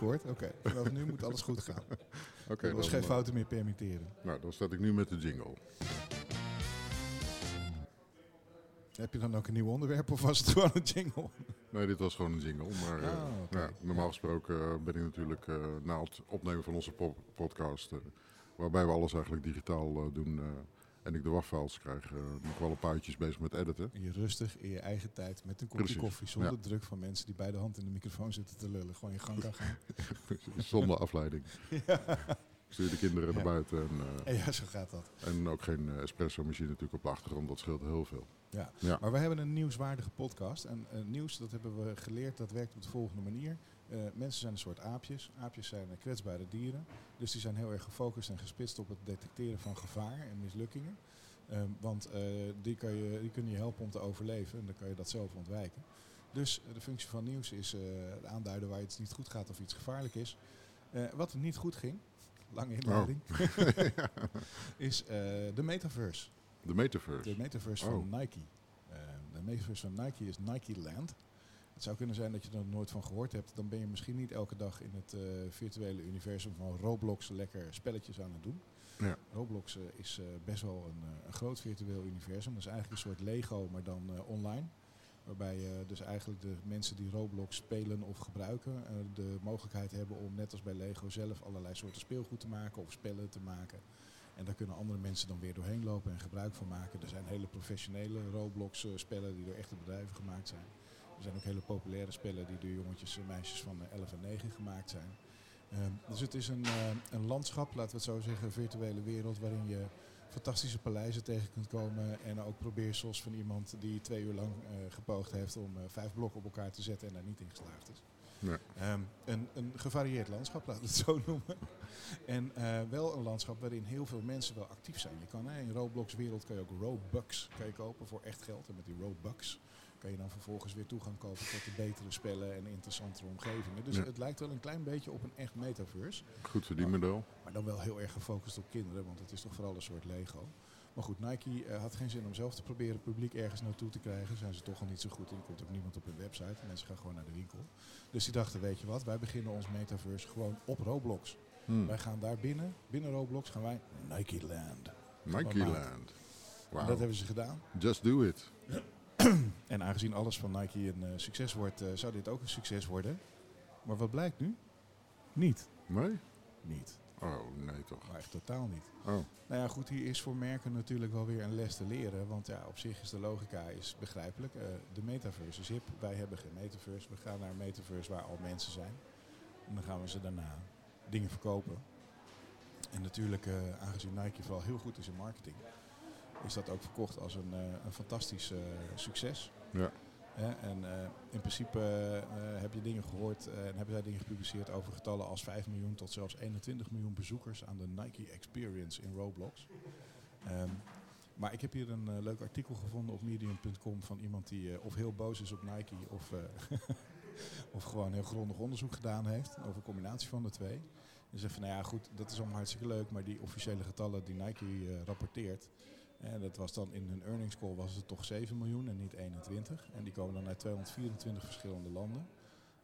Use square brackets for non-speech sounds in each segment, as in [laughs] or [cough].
Record. Oké, vanaf nu moet alles goed gaan. [laughs] Oké, Okay, dan, geen eh, fouten meer permitteren. Nou, dan start ik nu met de jingle. Heb je dan ook een nieuw onderwerp of was het gewoon een jingle? Nee, dit was gewoon een jingle. Maar eh, Ah, oké. ja, normaal gesproken eh, ben ik natuurlijk eh, na het opnemen van onze po- podcast, eh, waarbij we alles eigenlijk digitaal eh, doen eh, en ik de waffiles krijg, eh, nog wel een paar uurtjes bezig met editen. Je rustig in je eigen tijd met een kopje Precies, koffie zonder ja. druk van mensen die bij de hand in de microfoon zitten te lullen. Gewoon je gang kan gaan. [laughs] Zonder afleiding. [laughs] Stuur de kinderen Ja. naar buiten en, eh, En ja, zo gaat dat. en ook geen eh, espresso machine natuurlijk op de achtergrond, dat scheelt heel veel. Ja. Ja. Maar we hebben een nieuwswaardige podcast. En nieuws, dat hebben we geleerd, dat werkt op de volgende manier. Eh, mensen zijn een soort aapjes. Aapjes zijn eh, kwetsbare dieren. Dus die zijn heel erg gefocust en gespitst op het detecteren van gevaar en mislukkingen. Ehm, want eh, die, kan je, die kunnen je helpen om te overleven en dan kan je dat zelf ontwijken. Dus de functie van nieuws is aanduiden waar iets niet goed gaat of iets gevaarlijk is. Wat er niet goed ging, lange inleiding, [laughs] is eh, de metaverse. De metaverse. De metaverse Oh. van Nike. Eh, de metaverse van Nike is Nike Land. Het zou kunnen zijn dat je er nooit van gehoord hebt. Dan ben je misschien niet elke dag in het eh, virtuele universum van Roblox lekker spelletjes aan het doen. Ja. Roblox eh, is eh, best wel een, een groot virtueel universum. Dat is eigenlijk een soort Lego, maar dan online. Waarbij dus eigenlijk de mensen die Roblox spelen of gebruiken, de mogelijkheid hebben om net als bij Lego zelf allerlei soorten speelgoed te maken of spellen te maken. En daar kunnen andere mensen dan weer doorheen lopen en gebruik van maken. Er zijn hele professionele Roblox-spellen die door echte bedrijven gemaakt zijn. Er zijn ook hele populaire spellen die door jongetjes en meisjes van eh, 11 en 9 gemaakt zijn. Ehm, dus het is een, eh, een landschap, laten we het zo zeggen, een virtuele wereld waarin je fantastische paleizen tegen kunt komen. En ook probeersels van iemand die twee uur lang eh, gepoogd heeft om eh, vijf blokken op elkaar te zetten en daar niet in geslaagd is. Ehm, een, een gevarieerd landschap, laten we het zo [laughs] noemen. En wel een landschap waarin heel veel mensen wel actief zijn. Je kan hè, in Roblox-wereld kan je ook Robux kan je kopen voor echt geld. En met die Robux kan je dan vervolgens weer toegang kopen tot de betere spellen en interessantere omgevingen. Dus Ja. het lijkt wel een klein beetje op een echt metaverse. Goed verdienmodel. Maar dan wel heel erg gefocust op kinderen, want het is toch vooral een soort Lego. Maar goed, Nike eh, had geen zin om zelf te proberen publiek ergens naartoe te krijgen. Zijn ze toch al niet zo goed in. Komt ook niemand op hun website. Mensen gaan gewoon naar de winkel. Dus die dachten, weet je wat, wij beginnen ons metaverse gewoon op Roblox. Hmm. Wij gaan daar binnen, binnen Roblox, gaan wij Nike Land. Nike. Land. Wauw. dat hebben ze gedaan. Just do it. [clears throat] [clears throat] En aangezien alles van Nike een eh, succes wordt, eh, zou dit ook een succes worden. Maar wat blijkt nu? Niet. Nee? Niet. Oh, nee toch. Maar echt totaal niet. Oh, Nou ja, goed, hier is voor merken natuurlijk wel weer een les te leren. Want ja, op zich is de logica is begrijpelijk. Eh, de metaverse is hip. Wij hebben geen metaverse. We gaan naar een metaverse waar al mensen zijn. En dan gaan we ze daarna dingen verkopen. En natuurlijk, aangezien Nike vooral heel goed is in marketing, is dat ook verkocht als een, eh, een fantastisch eh, succes. ja. En eh, in principe heb je dingen gehoord eh, en hebben zij dingen gepubliceerd over getallen als 5 miljoen tot zelfs 21 miljoen bezoekers aan de Nike Experience in Roblox. Ehm, maar ik heb hier een leuk artikel gevonden op medium.com van iemand die of heel boos is op Nike of, [laughs] of gewoon heel grondig onderzoek gedaan heeft over een combinatie van de twee. En zegt van nou ja goed, dat is allemaal hartstikke leuk, maar die officiële getallen die Nike rapporteert, en dat was dan in hun earnings call was het toch 7 miljoen en niet 21. En die komen dan uit 224 verschillende landen.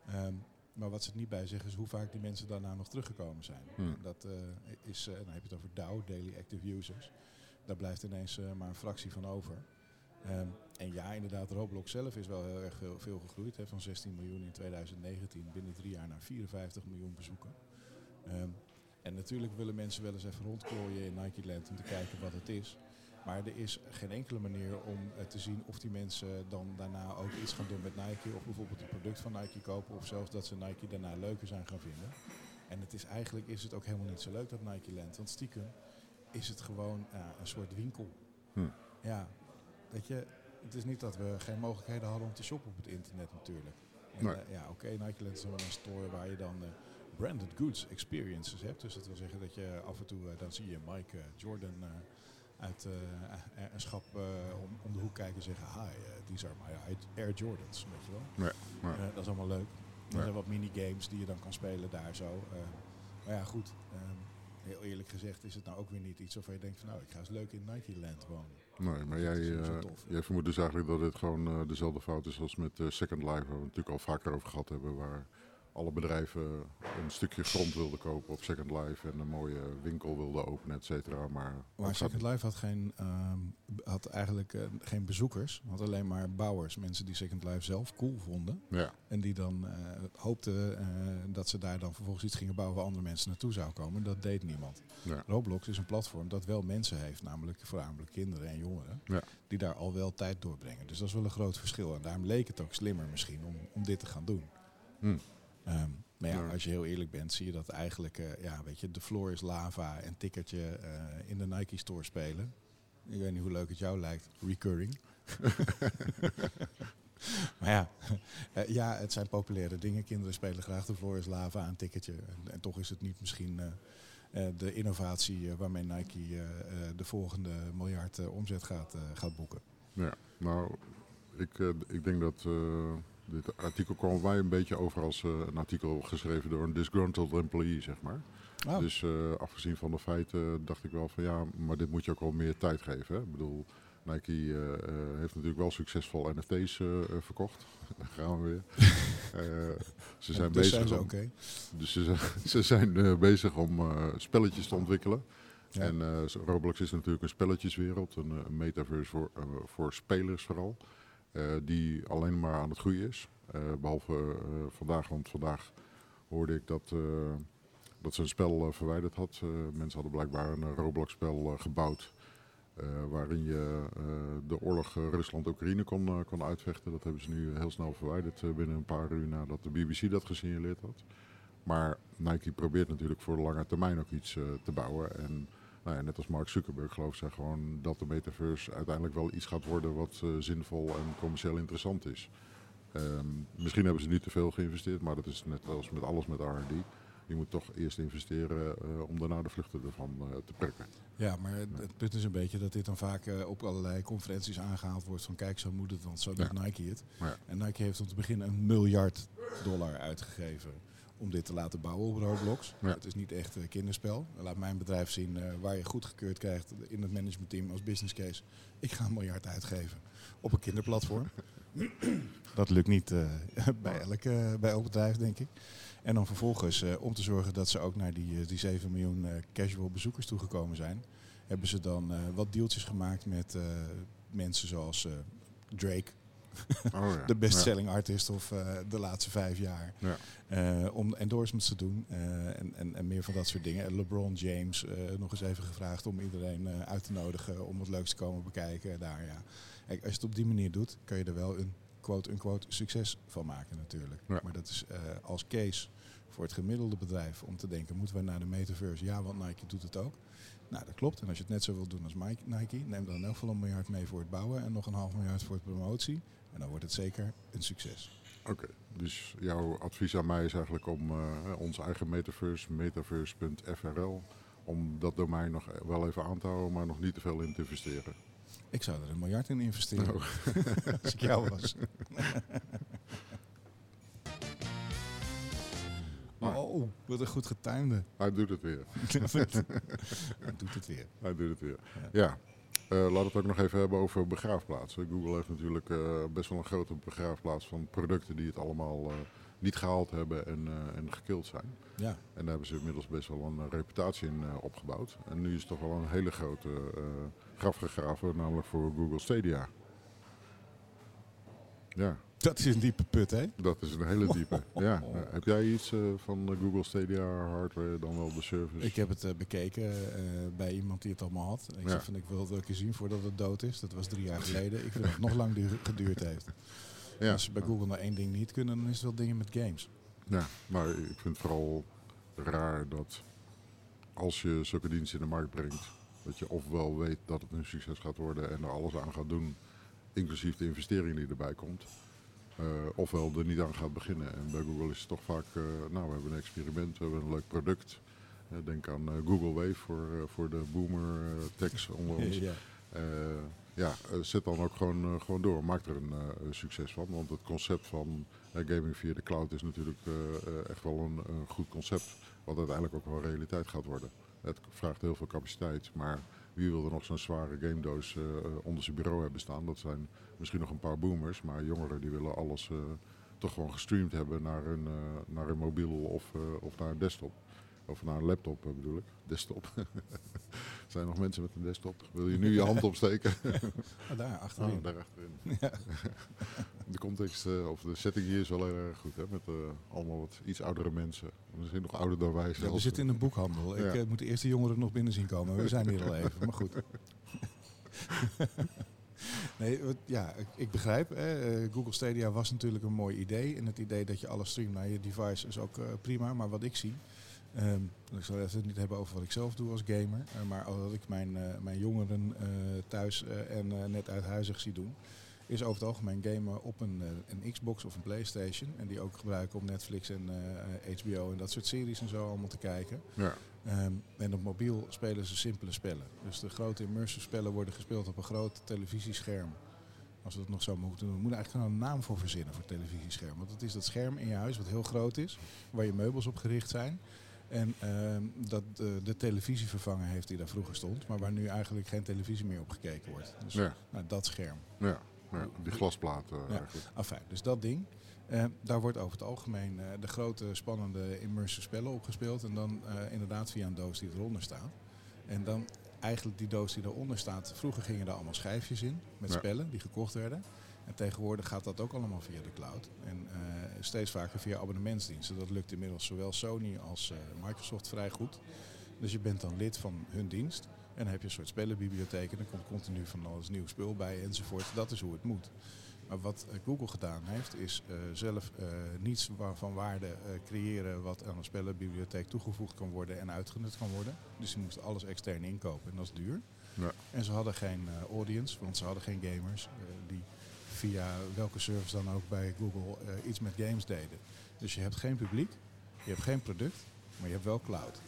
Ehm, maar wat ze er niet bij zeggen is hoe vaak die mensen daarna nog teruggekomen zijn. Hmm. Dat eh, is, eh, dan heb je het over DAO, Daily Active Users. Daar blijft ineens eh, maar een fractie van over. Ehm, en ja, inderdaad, Roblox zelf is wel heel erg veel, veel gegroeid. Hè, van 16 miljoen in 2019 binnen drie jaar naar 54 miljoen bezoeken. Ehm, en natuurlijk willen mensen wel eens even rondklooien in Nike Land om te kijken wat het is. Maar er is geen enkele manier om eh, te zien of die mensen dan daarna ook iets gaan doen met Nike. Of bijvoorbeeld een product van Nike kopen. Of zelfs dat ze Nike daarna leuker zijn gaan vinden. En het is eigenlijk is het ook helemaal niet zo leuk dat Nike Land. Want stiekem is het gewoon ja, een soort winkel. Hm. Ja, weet je, het is niet dat we geen mogelijkheden hadden om te shoppen op het internet natuurlijk. En, Nee. eh, ja, oké, Nike Land is wel een store waar je dan eh, branded goods experiences hebt. Dus dat wil zeggen dat je af en toe, dan zie je Mike Jordan uit een schap om, om, de hoek kijken en zeggen, hi, these are my Air Jordans, weet je wel. Ja, dat is allemaal leuk. Er zijn wat minigames die je dan kan spelen daar zo. maar ja, goed. Ehm, heel eerlijk gezegd is het nou ook weer niet iets waarvan je denkt van nou, ik ga eens leuk in Nike Land wonen. Nee, maar jij, uh, jij vermoedt dus eigenlijk dat dit gewoon uh, dezelfde fout is als met uh, Second Life, waar we het natuurlijk al vaker over gehad hebben, waar alle bedrijven een stukje grond wilden kopen op Second Life en een mooie winkel wilden openen, et cetera. Maar, maar Second Life had, geen, uh, had eigenlijk uh, geen bezoekers, had alleen maar bouwers. Mensen die Second Life zelf cool vonden. Ja. En die dan uh, hoopten dat ze daar dan vervolgens iets gingen bouwen waar andere mensen naartoe zouden komen. Dat deed niemand. Ja. Roblox is een platform dat wel mensen heeft, namelijk voornamelijk kinderen en jongeren, ja. die daar al wel tijd doorbrengen. Dus dat is wel een groot verschil. En daarom leek het ook slimmer misschien om, om dit te gaan doen. Hm. Um, maar ja, als je heel eerlijk bent, zie je dat eigenlijk, uh, ja, weet je, de floor is lava en tikkertje uh, in de Nike store spelen. Ik weet niet hoe leuk het jou lijkt, recurring. [laughs] maar ja, uh, [laughs] ja, het zijn populaire dingen. Kinderen spelen graag de floor is lava en tikkertje. En, en toch is het niet misschien de innovatie waarmee Nike de volgende miljard omzet gaat, gaat boeken. Ja, nou, ik, ik denk dat dit artikel kwam wij een beetje over als uh, een artikel geschreven door een disgruntled employee, zeg maar. Oh. Dus uh, afgezien van de feiten dacht ik wel van ja, maar dit moet je ook wel meer tijd geven. Hè? Ik bedoel, Nike uh, heeft natuurlijk wel succesvol NFT's verkocht. [laughs] Daar gaan we weer. [laughs] ze zijn dus bezig. Zijn ze om, okay. Dus ze, [laughs] ze zijn bezig om spelletjes te ontwikkelen. Ja. En Roblox is natuurlijk een spelletjeswereld, een, een metaverse voor, voor spelers vooral. Uh, die alleen maar aan het groeien is. Uh, behalve uh, vandaag, want vandaag hoorde ik dat, dat ze een spel verwijderd had. mensen hadden blijkbaar een Roblox-spel gebouwd. waarin je de oorlog Rusland-Oekraïne kon, kon uitvechten. Dat hebben ze nu heel snel verwijderd binnen een paar uur nadat de BBC dat gesignaleerd had. Maar Nike probeert natuurlijk voor de lange termijn ook iets te bouwen. En nou ja, net als Mark Zuckerberg gelooft zij gewoon dat de metaverse uiteindelijk wel iets gaat worden wat uh, zinvol en commercieel interessant is. Um, misschien hebben ze nu te veel geïnvesteerd, maar dat is net als met alles met R&D. Je moet toch eerst investeren uh, om daarna de vluchten ervan uh, te prikken. Ja, maar het, punt is een beetje dat dit dan vaak uh, op allerlei conferenties aangehaald wordt van kijk, zo moet het, want zo doet Ja. Nike het. Ja. En Nike heeft om te beginnen een miljard dollar uitgegeven om dit te laten bouwen op Roblox. Ja. Het is niet echt een kinderspel. Laat mijn bedrijf zien uh, waar je goedgekeurd krijgt in het managementteam als business case. Ik ga een miljard uitgeven op een kinderplatform. [clears throat] Dat lukt niet uh, [laughs] bij elk uh, bij elk bedrijf, denk ik. En dan vervolgens, om te zorgen dat ze ook naar die, die 7 miljoen casual bezoekers toegekomen zijn, hebben ze dan wat deeltjes gemaakt met mensen zoals Drake, [laughs] Oh, ja. de bestselling artist of uh, de laatste vijf jaar. Ja. Uh, om endorsements te doen uh, en, en, en, meer van dat soort dingen. En LeBron James nog eens even gevraagd om iedereen uit te nodigen om wat leuks te komen bekijken. Daar, ja. Kijk, als je het op die manier doet, kan je er wel een quote-unquote succes van maken natuurlijk. Ja. Maar dat is als case voor het gemiddelde bedrijf om te denken, moeten we naar de metaverse? Ja, want Nike doet het ook. Nou, dat klopt. En als je het net zo wilt doen als Nike, neem dan in elk geval een miljard mee voor het bouwen en nog een half miljard voor de promotie. En dan wordt het zeker een succes. Oké, okay, dus jouw advies aan mij is eigenlijk om uh, onze eigen metaverse, metaverse.frl, om dat domein nog wel even aan te houden, maar nog niet te veel in te investeren. Ik zou er een miljard in investeren. Oh. [laughs] als ik jou was. [laughs] Oh, wat een goed getuinde. Hij doet het weer. [laughs] Hij doet het weer. Hij doet het weer. Ja. ja. Uh, laten we het ook nog even hebben over begraafplaatsen. Google heeft natuurlijk uh, best wel een grote begraafplaats van producten die het allemaal uh, niet gehaald hebben en, en gekild zijn. Ja. En daar hebben ze inmiddels best wel een reputatie in opgebouwd. En nu is het toch wel een hele grote graf gegraven, namelijk voor Google Stadia. Ja. Dat is een diepe put, hè? Dat is een hele diepe. [laughs] Ja. Heb jij iets uh, van Google Stadia hardware, dan wel de service? Ik heb het uh, bekeken bij iemand die het allemaal had. Ik Ja. zei van ik wil het ook eens zien voordat het dood is. Dat was drie jaar geleden. Ik vind dat het nog lang duur, geduurd heeft. Ja. Als ze bij Google nou één ding niet kunnen, dan is het wel dingen met games. Ja, maar ik vind het vooral raar dat als je zulke diensten in de markt brengt, dat je ofwel weet dat het een succes gaat worden en er alles aan gaat doen, inclusief de investering die erbij komt. Eh, ofwel er niet aan gaat beginnen. En bij Google is het toch vaak, eh, nou we hebben een experiment, we hebben een leuk product. Eh, denk aan Google Wave voor, voor de boomer techs onder [laughs] ons. Ja. Ja, zet dan ook gewoon, gewoon door. Maak er een succes van. Want het concept van gaming via de cloud is natuurlijk echt wel een, een goed concept. Wat uiteindelijk ook wel realiteit gaat worden. Het vraagt heel veel capaciteit. Maar wie wil er nog zo'n zware game doos eh, onder zijn bureau hebben staan? Dat zijn misschien nog een paar boomers. Maar jongeren die willen alles eh, toch gewoon gestreamd hebben naar hun, eh, naar hun mobiel of, eh, of naar een desktop. Of naar een laptop bedoel ik. Desktop. [laughs] zijn er nog mensen met een desktop? Wil je nu je hand opsteken? [laughs] Ah, daar, achterin. Oh, daar achterin. [laughs] De context of de setting hier is wel heel erg goed. Hè? Met allemaal wat iets oudere mensen. Misschien nog ouder dan wij Ja, zelfs. we zitten in een boekhandel. Ik moet de eerste jongeren nog binnen zien komen. We zijn hier al even, maar goed. Nee, ja, ik, begrijp. Hè, eh, Google Stadia was natuurlijk een mooi idee. En het idee dat je alles streamt naar je device is ook eh, prima. Maar wat ik zie... ehm, ik zal het niet hebben over wat ik zelf doe als gamer. eh, maar wat ik mijn, mijn jongeren thuis en net uit huizig zie doen... is over het algemeen gamen op een, een Xbox of een Playstation. En die ook gebruiken om Netflix en HBO en dat soort series en zo allemaal te kijken. Ja, Ehm, en op mobiel spelen ze simpele spellen. Dus de grote immersive spellen worden gespeeld op een groot televisiescherm. Als we dat nog zo moeten doen. We moeten eigenlijk gewoon een naam voor verzinnen voor televisiescherm. Want het is dat scherm in je huis wat heel groot is. Waar je meubels op gericht zijn. En ehm, dat de, de televisie vervangen heeft die daar vroeger stond. Maar waar nu eigenlijk geen televisie meer op gekeken wordt. Dus ja, nou, dat scherm. ja, ja. Die glasplaten Ja. eigenlijk. Enfin, dus dat ding. Eh, daar wordt over het algemeen eh, de grote spannende immersive spellen opgespeeld. En dan eh, inderdaad via een doos die eronder staat. En dan eigenlijk die doos die eronder staat. Vroeger gingen er allemaal schijfjes in met Ja. spellen die gekocht werden. En tegenwoordig gaat dat ook allemaal via de cloud. En steeds vaker via abonnementsdiensten. Dat lukt inmiddels zowel Sony als Microsoft vrij goed. Dus je bent dan lid van hun dienst. En dan heb je een soort spellenbibliotheek. En dan komt continu van alles nieuw spul bij enzovoort. Dat is hoe het moet. Maar wat eh, Google gedaan heeft, is eh, zelf eh, niets van waarde creëren wat aan een spellenbibliotheek toegevoegd kan worden en uitgenut kan worden. Dus ze moesten alles extern inkopen en dat is duur. Ja. En ze hadden geen audience, want ze hadden geen gamers die via welke service dan ook bij Google iets met games deden. Dus je hebt geen publiek, je hebt geen product, maar je hebt wel cloud.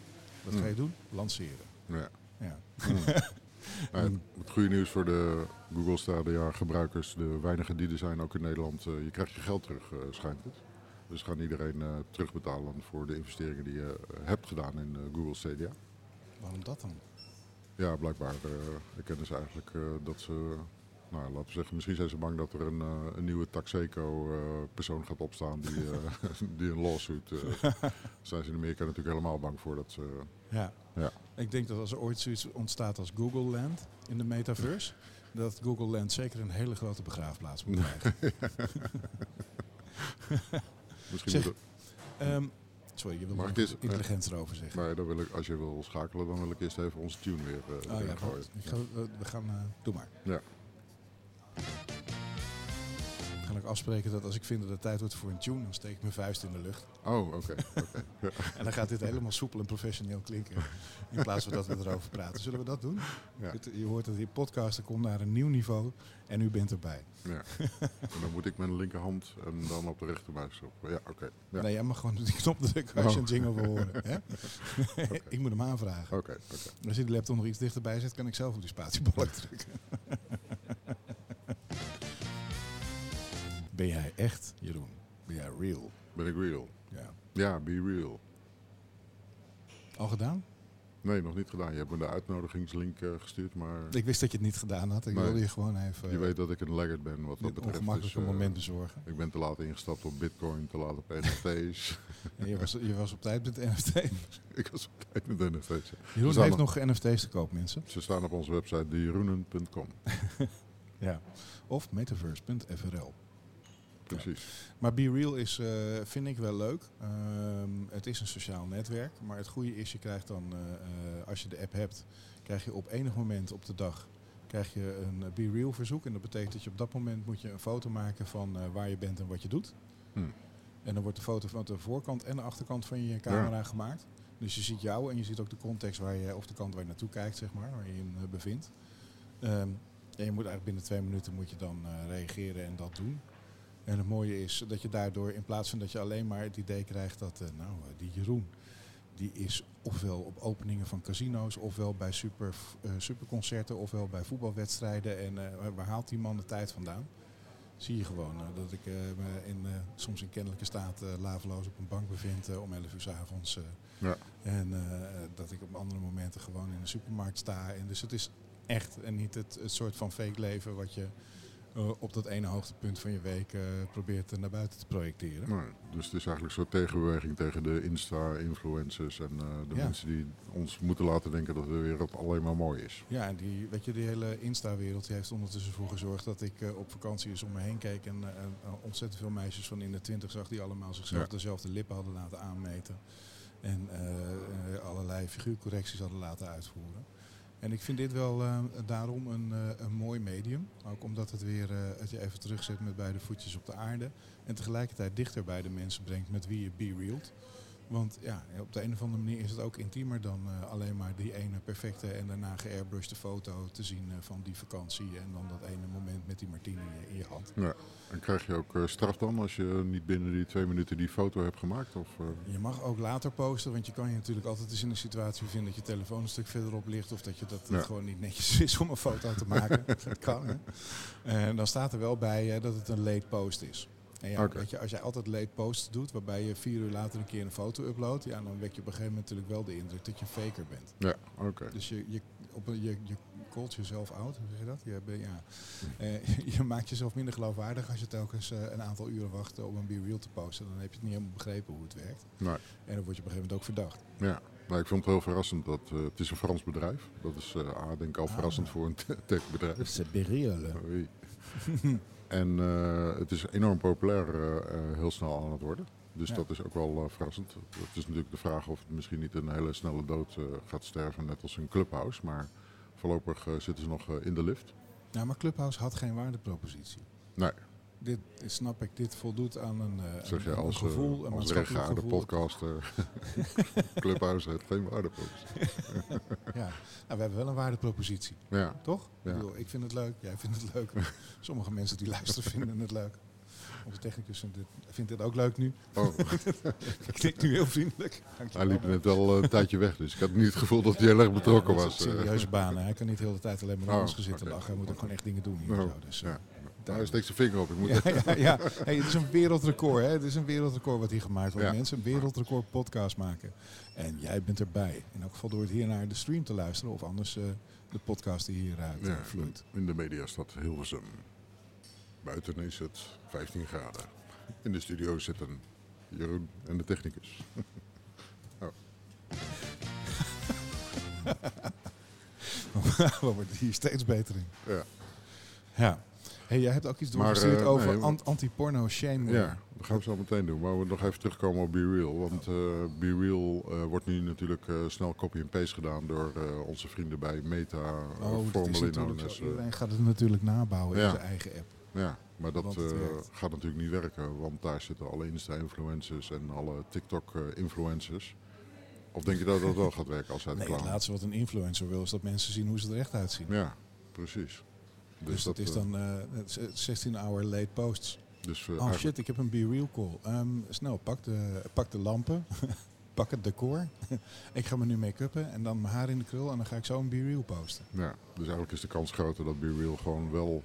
Wat ga je Hmm. doen? Lanceren. Ja. Ja. [laughs] Nou, het, het goede nieuws voor de Google Stadia gebruikers, de weinigen die er zijn, ook in Nederland, eh, je krijgt je geld terug, eh, schijnt het. Dus gaan iedereen eh, terugbetalen voor de investeringen die je hebt gedaan in Google Stadia. Waarom dat dan? Ja, blijkbaar uh, kennen ze eigenlijk dat ze, nou laten we zeggen, misschien zijn ze bang dat er een, eh, een nieuwe Taxeco-persoon gaat opstaan die, [laughs] eh, die een lawsuit. eh [laughs] zijn ze in Amerika natuurlijk helemaal bang voor dat ze. Ja. Ja. Ik denk dat als er ooit zoiets ontstaat als Google Land in de metaverse, [laughs] dat Google Land zeker een hele grote begraafplaats moet krijgen. Misschien Zeg, Ehm, sorry, je wil nog eens- intelligent erover zeggen. maar dan wil ik, als je wil schakelen, dan wil ik eerst even onze tune weer eh oh ja, gooien. ik ga, we, we gaan. eh, doe maar. Ja. Ook afspreken dat als ik vind dat het tijd wordt voor een tune, dan steek ik mijn vuist in de lucht. Oh, oké. [laughs] En dan gaat dit helemaal soepel en professioneel klinken. In plaats van dat we erover praten. Zullen we dat doen? Ja. Je hoort dat die podcast komt naar een nieuw niveau en u bent erbij. Ja. En dan moet ik mijn linkerhand en dan op de rechtermuis op. Ja, oké. Ja. Nee, jij mag gewoon die knop drukken als je Oh. een jingle wil horen. Hè? [laughs] ik moet hem aanvragen. Oké, oké. Als je de laptop nog iets dichterbij zet, kan ik zelf op die spatiebalk drukken. [laughs] ben jij echt, Jeroen? Ben jij real? Ben ik real? Ja. Ja, be real. Al gedaan? Nee, nog niet gedaan. Je hebt me de uitnodigingslink eh, gestuurd, maar Ik wist dat je het niet gedaan had. Ik Nee. wilde je gewoon even je weet dat ik een laggard ben wat dat betreft. ongemakkelijke dus, eh, moment bezorgen. Ik ben te laat ingestapt op bitcoin, te laat op NFT's. En [laughs] je, was, je was op tijd met NFT. [laughs] ik was op tijd met NFT's. Jeroen heeft nog- nog NFT's te koop, mensen. Ze staan op onze website dieroenen.com. [laughs] Ja. Of metaverse.frl. Precies. Maar Be Real is, eh, vind ik wel leuk. Ehm, het is een sociaal netwerk. Maar het goede is, je krijgt dan, eh, eh, als je de app hebt, krijg je op enig moment op de dag krijg je een Be Real verzoek. En dat betekent dat je op dat moment moet je een foto maken van waar je bent en wat je doet. Hm. En dan wordt de foto van de voorkant en de achterkant van je camera gemaakt. Dus je ziet jou en je ziet ook de context waar je, of de kant waar je naartoe kijkt, zeg maar, waar je in bevindt. Ehm, en je moet eigenlijk binnen twee minuten moet je dan reageren en dat doen. En het mooie is dat je daardoor, in plaats van dat je alleen maar het idee krijgt dat, uh, nou, die Jeroen, die is ofwel op openingen van casino's, ofwel bij super, uh, superconcerten, ofwel bij voetbalwedstrijden. En uh, waar haalt die man de tijd vandaan? Zie je gewoon dat ik me in, soms in kennelijke staat laveloos op een bank bevind om 11 uur s avonds. Ja. En dat ik op andere momenten gewoon in de supermarkt sta. En dus het is echt en niet het, het soort van fake leven wat je uh, op dat ene hoogtepunt van je week uh, probeert naar buiten te projecteren. Nee, dus het is eigenlijk een soort tegenbeweging tegen de Insta-influencers en uh, de ja. mensen die ons moeten laten denken dat de wereld alleen maar mooi is. Ja, en die, weet je, die hele Insta-wereld heeft ondertussen voor gezorgd dat ik op vakantie eens om me heen keek en ontzettend veel meisjes van in de twintig zag die allemaal zichzelf ja. dezelfde lippen hadden laten aanmeten. En allerlei figuurcorrecties hadden laten uitvoeren. En ik vind dit wel uh, daarom een, uh, een mooi medium. Ook omdat het weer uh, het je even terugzet met beide voetjes op de aarde. En tegelijkertijd dichter bij de mensen brengt met wie je be realt. Want ja, op de een of andere manier is het ook intiemer dan uh, alleen maar die ene perfecte en daarna geairbrushte foto te zien uh, van die vakantie. En dan dat ene moment met die martini in je hand. Ja. En krijg je ook straf dan als je niet binnen die twee minuten die foto hebt gemaakt? Of, Je mag ook later posten, want je kan je natuurlijk altijd eens in een situatie vinden dat je telefoon een stuk verderop ligt. Of dat je dat ja. gewoon niet netjes [laughs] is om een foto te maken. dat kan hè. En dan staat er wel bij dat het een late post is. En ja, okay. weet je, als jij altijd late posts doet, waarbij je vier uur later een keer een foto uploadt, ja, dan wek je op een gegeven moment natuurlijk wel de indruk dat je een faker bent. Ja, oké. Dus je, je, op een, je, je callt jezelf out, hoe zeg je dat? Je, ben, ja, uh, [laughs] je maakt jezelf minder geloofwaardig als je telkens uh, een aantal uren wacht om een Be Real te posten. Dan heb je het niet helemaal begrepen hoe het werkt. Nee. En dan word je op een gegeven moment ook verdacht. Ja. Nou, ik vond het heel verrassend dat uh, het is een Frans bedrijf. Dat is uh, A, denk ik al ah, verrassend voor een techbedrijf. C'est Be Real. [laughs] En uh, het is enorm populair uh, heel snel aan het worden. Dus ja. dat is ook wel verrassend. Het is natuurlijk de vraag of het misschien niet een hele snelle dood gaat sterven, net als een Clubhouse. Maar voorlopig zitten ze nog in de lift. Ja, maar Clubhouse had geen waardepropositie. Nee. Dit snap ik, dit voldoet aan een, zeg je, een, als, gevoel. Een als rechtgaande podcaster. [laughs] Clubhouse heeft geen waardepropositie. [laughs] ja, nou, we hebben wel een waardepropositie. Ja. Toch? Ja. Ik, bedoel, ik vind het leuk, jij vindt het leuk. [laughs] Sommige mensen die luisteren vinden het leuk. Onze technicus vindt dit, vindt dit ook leuk nu. Oh. ik knik nu heel vriendelijk. Hij liep net wel een tijdje weg, dus ik had niet het gevoel dat hij heel erg betrokken ja, was. Serieuze banen. Hij kan niet de hele tijd alleen maar naar oh, ons gezitten okay. lachen. Hij moet ook gewoon echt dingen doen hier. Oh, zo. Dus, ja. Daar hij steekt zijn vinger op. Ik moet ja, ja, ja. Hey, het is een wereldrecord. Hè? Het is een wereldrecord wat hier gemaakt wordt. Mensen een wereldrecord podcast maken. En jij bent erbij. In elk geval door het hier naar de stream te luisteren. Of anders uh, de podcast die hieruit ja, vloeit. In de mediastad Hilversum. Buiten is het 15 graden. In de studio zitten Jeroen en de technicus. [laughs] oh. [laughs] We worden hier steeds beter in. Ja. Ja. Hey, jij hebt ook iets doorgestuurd uh, over nee, anti-porno shame. Ja, dat gaan we zo meteen doen. Maar we nog even terugkomen op Be Real. Want uh, Be Real uh, wordt nu natuurlijk snel copy en paste gedaan door onze vrienden bij Meta, oh, Formulin. Iedereen gaat het natuurlijk nabouwen ja. in zijn eigen app. Ja, maar dat gaat natuurlijk niet werken. Want daar zitten alle Insta-influencers en alle TikTok-influencers. Of denk je dat dat wel gaat werken als hij het Nee, het laatste wat een influencer wil is dat mensen zien hoe ze er echt uitzien. Ja, precies. Dus, dus dat, dat, is dan uh, 16 hour late posts. Dus, uh, oh shit, ik heb een Be Real call. Um, snel, pak de, pak de lampen. [laughs] pak het decor. [laughs] ik ga me nu make-uppen en dan mijn haar in de krul. En dan ga ik zo een Be Real posten. Ja, dus eigenlijk is de kans groter dat Be Real gewoon wel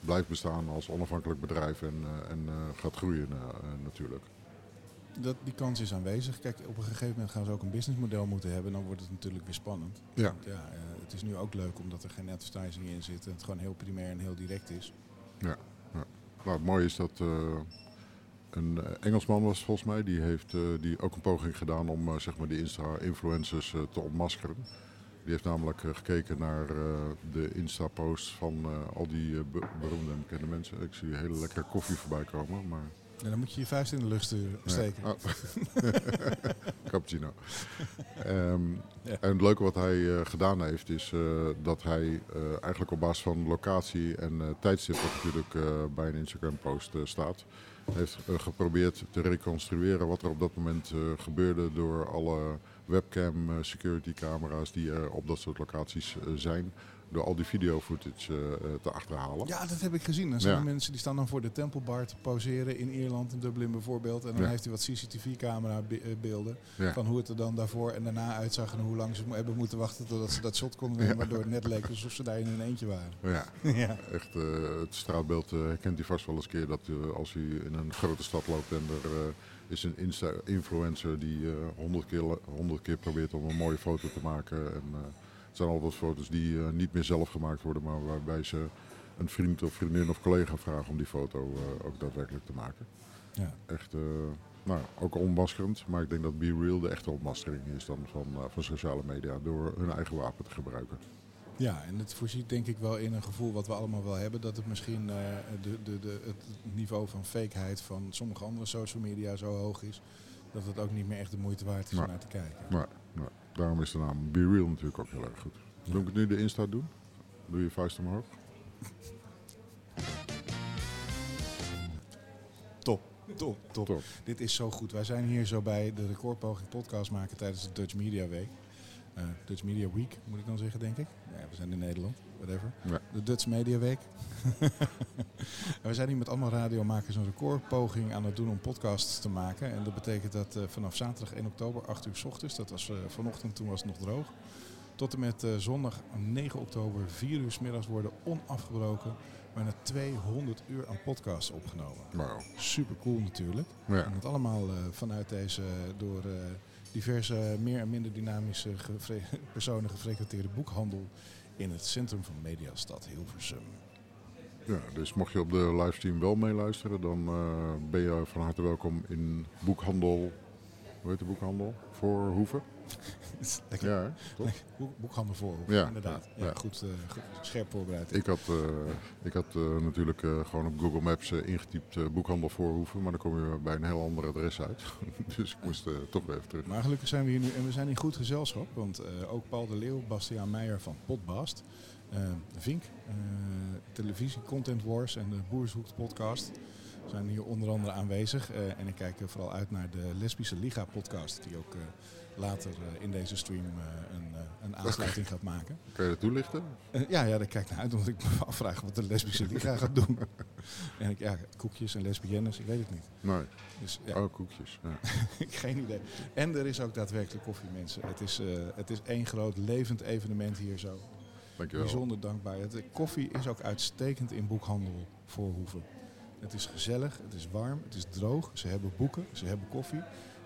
blijft bestaan als onafhankelijk bedrijf. En, uh, en uh, gaat groeien natuurlijk. Dat, die kans is aanwezig. Kijk, op een gegeven moment gaan ze ook een businessmodel moeten hebben. Dan wordt het natuurlijk weer spannend. Ja. Want, ja het is nu ook leuk omdat er geen advertising in zit en het gewoon heel primair en heel direct is. Ja, ja. Nou, het mooie is dat uh, een Engelsman was volgens mij, die heeft uh, die ook een poging gedaan om uh, zeg maar die Insta-influencers te ontmaskeren. Die heeft namelijk gekeken naar de Insta-posts van al die be beroemde en bekende mensen. Ik zie hele lekkere koffie voorbij komen, maar... Ja, dan moet je je vuist in de lucht steken. Ja. Oh. [laughs] [laughs] Ja. [laughs] En het leuke wat hij uh, gedaan heeft, is uh, dat hij uh, eigenlijk op basis van locatie en tijdstip, wat natuurlijk bij een Instagram-post staat, heeft eh, geprobeerd te reconstrueren wat er op dat moment eh, gebeurde door alle webcam eh, security camera's die op dat soort locaties eh, zijn. Door al die video footage eh, eh, te achterhalen. Ja, dat heb ik gezien. Er zijn Ja. mensen die staan dan voor de Tempelbar te poseren in Ierland, in Dublin bijvoorbeeld. En dan Ja. heeft hij wat CCTV-camera be- eh, beelden Ja. van hoe het er dan daarvoor en daarna uitzag en hoe lang ze hebben moeten wachten totdat ze dat shot konden waardoor het net leek alsof ze daar in hun eentje waren. Ja, [laughs] ja. echt het straatbeeld eh, herkent hij vast wel eens een keer dat als hij in een grote stad loopt en er is een Insta-influencer die honderd keer, la- 100 keer probeert om een mooie foto te maken. En, het zijn altijd foto's die eh, niet meer zelf gemaakt worden, maar waarbij ze een vriend of vriendin of collega vragen om die foto eh, ook daadwerkelijk te maken. Ja. Echt, eh, nou, ook onmaskerend, maar ik denk dat Be Real de echte ontmaskering is dan van, van sociale media door hun eigen wapen te gebruiken. Ja, en het voorziet denk ik wel in een gevoel wat we allemaal wel hebben. Dat het misschien de, de, de, het niveau van fakeheid van sommige andere social media zo hoog is. Dat het ook niet meer echt de moeite waard is om Maar- naar te kijken. Nou, daarom is de naam Be Real natuurlijk ook heel erg goed. Moet ik het nu de Insta doen? Doe je vuist omhoog? Top, top, top. Top. Dit is zo goed. Wij zijn hier zo bij de recordpoging podcast maken tijdens de Dutch Media Week. Eh, Dutch Media Week moet ik dan zeggen, denk ik. Ja, we zijn in Nederland, whatever. Ja. De Dutch Media Week. [laughs] we zijn hier met allemaal radiomakers een recordpoging aan het doen om podcasts te maken. En dat betekent dat eh, vanaf zaterdag 1 oktober, 8 uur s ochtends, dat was eh, vanochtend, toen was het nog droog. Tot en met eh, zondag 9 oktober, 4 uur s middags worden onafgebroken bijna 200 uur aan podcasts opgenomen. Nou, Super cool natuurlijk. ja. En dat allemaal vanuit deze door diverse meer en minder dynamische [laughs] personen gefrequenteerde boekhandel in het centrum van Mediastad Hilversum. ja, dus mocht je op de livestream wel meeluisteren, dan eh, ben je van harte welkom in boekhandel. Hoe heet de boekhandel? Voor Hoeven? [laughs] Lekker. Ja, hè? toch? Boek, boekhandel voor, Ja, inderdaad. Ja, ja. Goed, eh, goed, scherp voorbereid. Ik had, eh, ik had eh, natuurlijk gewoon op Google Maps ingetypt boekhandel voor Hoeven, maar dan kom je bij een heel ander adres uit. [laughs] dus ik moest toch weer even terug. Maar gelukkig zijn we hier nu en we zijn in goed gezelschap. Want ook Paul de Leeuw, Bastiaan Meijer van Podbast, eh, Vink, televisie Content Wars en de Boershoek podcast zijn hier onder andere aanwezig. En ik kijk vooral uit naar de Lesbische Liga podcast, die ook later eh, in deze stream eh, een, eh, een aansluiting gaat maken. Kan je dat toelichten? Ja, ja, daar kijk ik naar uit, omdat ik me [laughs] afvraag wat de Lesbische Liga gaat doen. [laughs] en ik, ja, koekjes en lesbiennes, ik weet het niet. Nee. Dus ja, Oh, koekjes. Ja. [laughs] geen idee. En er is ook daadwerkelijk koffie, mensen. Het is, het is één groot levend evenement hier zo. Dankjewel. Bijzonder dankbaar. Koffie is ook uitstekend in boekhandel Voorhoeven. Het is gezellig, het is warm, het is droog. Ze hebben boeken, ze hebben koffie.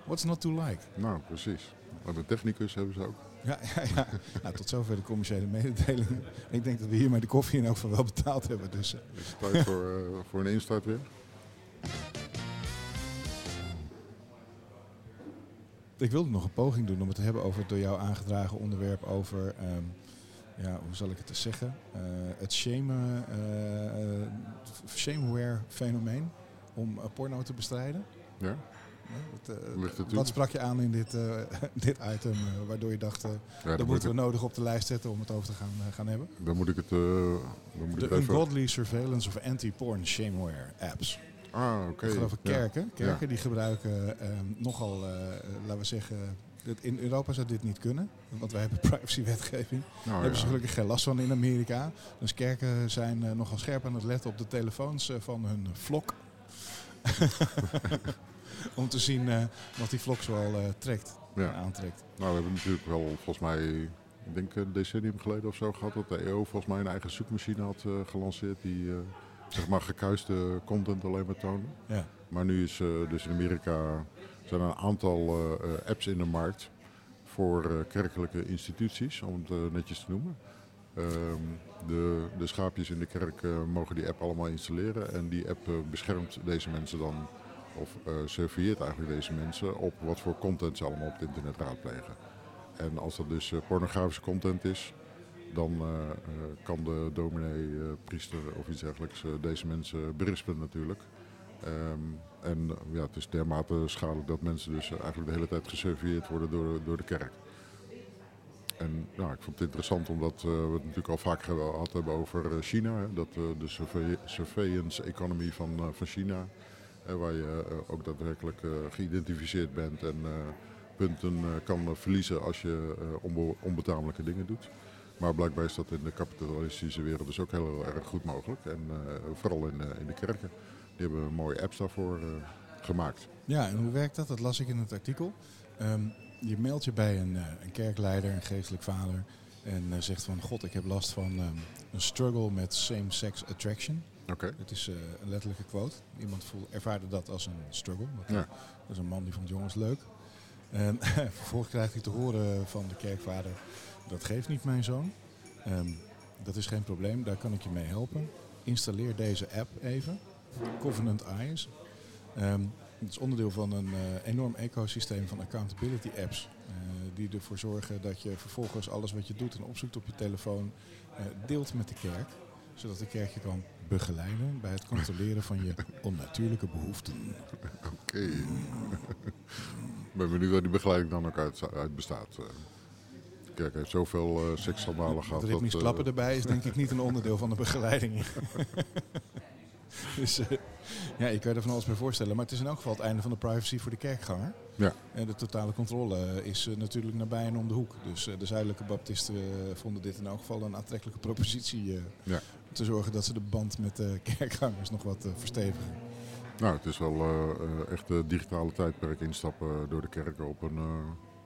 What's not to like? Nou, precies. Maar de technicus hebben ze ook. Ja, ja, ja. Nou, tot zover de commerciële mededelingen. Ik denk dat we hiermee de koffie in elk geval wel betaald hebben. Dus, eh, Is het tijd voor, eh, voor een instart weer? Ik wilde nog een poging doen om het te hebben over het door jou aangedragen onderwerp over, ehm, ja, hoe zal ik het eens zeggen, Eh, het shame, shameware fenomeen om porno te bestrijden. Ja? Het, eh, wat sprak je aan in dit, eh, [laughs] dit item, eh, waardoor je dacht, ja dat moeten we nodig op de lijst zetten om het over te gaan, gaan hebben? dan moet ik het, dan moet De ik het even... Ungodly Surveillance of Anti-Porn Shameware apps. Ah, oké. Ik geloof ik Ja. kerken. Kerken die gebruiken ehm, nogal, laten we zeggen, in Europa zou dit niet kunnen, want wij hebben [laughs] privacywetgeving. Daar Nou, hebben ze gelukkig geen last van in Amerika. Dus kerken zijn nogal scherp aan het letten op de telefoons van hun vlok. [laughs] [laughs] Om te zien eh, wat die vlok zoal eh trekt, Ja. aantrekt. Nou, we hebben natuurlijk wel volgens mij, ik denk een decennium geleden of zo gehad, dat de EO volgens mij een eigen zoekmachine had eh, gelanceerd die zeg maar gekuiste content alleen maar toonde. Ja. Maar nu is eh, dus in Amerika zijn er een aantal apps in de markt voor kerkelijke instituties, om het netjes te noemen. Ehm, de, de schaapjes in de kerk mogen die app allemaal installeren en die app beschermt deze mensen dan, of eh surveilleert eigenlijk deze mensen op wat voor content ze allemaal op het internet raadplegen. En als dat dus eh, pornografische content is, dan eh, kan de dominee, priester of iets dergelijks deze mensen berispen natuurlijk. Ehm, en ja, het is dermate schadelijk dat mensen dus eigenlijk de hele tijd gesurveilleerd worden door, door de kerk. En nou, ik vond het interessant omdat we het natuurlijk al vaak gehad hebben over China. Dat de survei- surveillance economy van, van China. Waar je eh, ook daadwerkelijk eh, geïdentificeerd bent en eh, punten eh, kan verliezen als je eh, onbe- onbetamelijke dingen doet. Maar blijkbaar is dat in de kapitalistische wereld dus ook heel erg goed mogelijk. En eh, vooral in, eh, in de kerken. Die hebben mooie apps daarvoor eh, gemaakt. Ja, en hoe werkt dat? Dat las ik in het artikel. Ehm, je meldt je bij een, eh, een kerkleider, een geestelijk vader. En eh, zegt van, god, ik heb last van ehm, een struggle met same-sex attraction. Het is eh, een letterlijke quote. Iemand voel, ervaarde dat als een struggle. Dat, Ja. dat is een man die vond jongens leuk. En [laughs] vervolgens krijgt hij te horen van de kerkvader, dat geeft niet mijn zoon. Ehm, dat is geen probleem, daar kan ik je mee helpen. Installeer deze app even. Covenant Eyes. Ehm, het is onderdeel van een eh, enorm ecosysteem van accountability apps. eh, die ervoor zorgen dat je vervolgens alles wat je doet en opzoekt op je telefoon deelt met de kerk. Zodat de kerk je kan begeleiden bij het controleren van je [laughs] onnatuurlijke behoeften. Oké. Ik ben benieuwd waar die begeleiding dan ook uit, uit bestaat. eh. Kerk heeft zoveel eh seksschandalen gehad. Het ritmisch dat, eh, klappen erbij is denk ik niet een onderdeel van de [laughs] begeleiding. [laughs] dus ja, je kan je er van alles bij voorstellen. Maar het is in elk geval het einde van de privacy voor de kerkganger. Ja. En de totale controle is natuurlijk nabij en om de hoek. Dus de zuidelijke baptisten vonden dit in elk geval een aantrekkelijke propositie. Ja. Te zorgen dat ze de band met de [laughs] kerkgangers nog wat eh, verstevigen. Nou, het is wel eh, eh, echt de digitale tijdperk instappen door de kerken op een,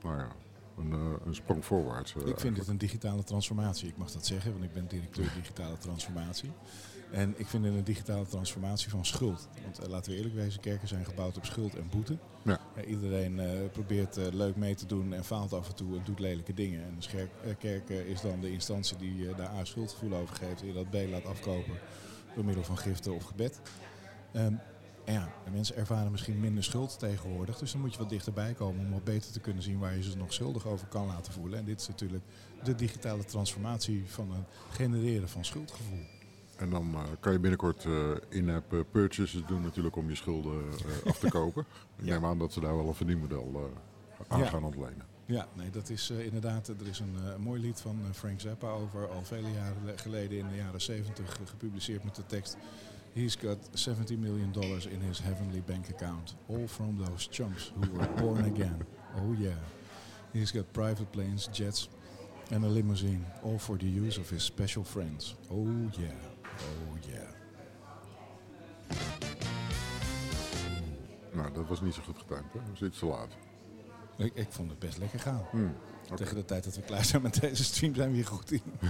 nou ja, een, een sprong voorwaarts. Ik vind dit een digitale transformatie. Ik mag dat zeggen, want ik ben directeur [laughs] digitale transformatie. En ik vind het een digitale transformatie van schuld. Want eh, laten we eerlijk wezen, kerken zijn gebouwd op schuld en boete. Ja. Iedereen eh, probeert eh, leuk mee te doen en faalt af en toe en doet lelijke dingen. En eh, kerk is dan de instantie die daar A schuldgevoel over geeft en je dat B laat afkopen door middel van giften of gebed. En ja, de mensen ervaren misschien minder schuld tegenwoordig. Dus dan moet je wat dichterbij komen om wat beter te kunnen zien waar je ze nog schuldig over kan laten voelen. En dit is natuurlijk de digitale transformatie van het genereren van schuldgevoel. En dan eh, kan je binnenkort eh, in-app eh, purchases doen natuurlijk om je schulden af te [laughs] kopen. Ik Ja. neem aan dat ze daar wel een verdienmodel aan Ja. gaan ontlenen. Ja, nee, dat is inderdaad. Er is een mooi lied van Frank Zappa over al vele jaren le- geleden in de jaren 70 eh, gepubliceerd met de tekst. He's got 70 million dollars in his heavenly bank account. All from those chumps who were born again. Oh yeah. He's got private planes, jets and a limousine. All for the use of his special friends. Oh yeah. Oh yeah. Nou, dat was niet zo goed getimed, hè? Dat was iets te laat. Ik, ik vond het best lekker gaan. Hmm. Tegen de tijd dat we klaar zijn met deze stream zijn we hier goed in. [laughs]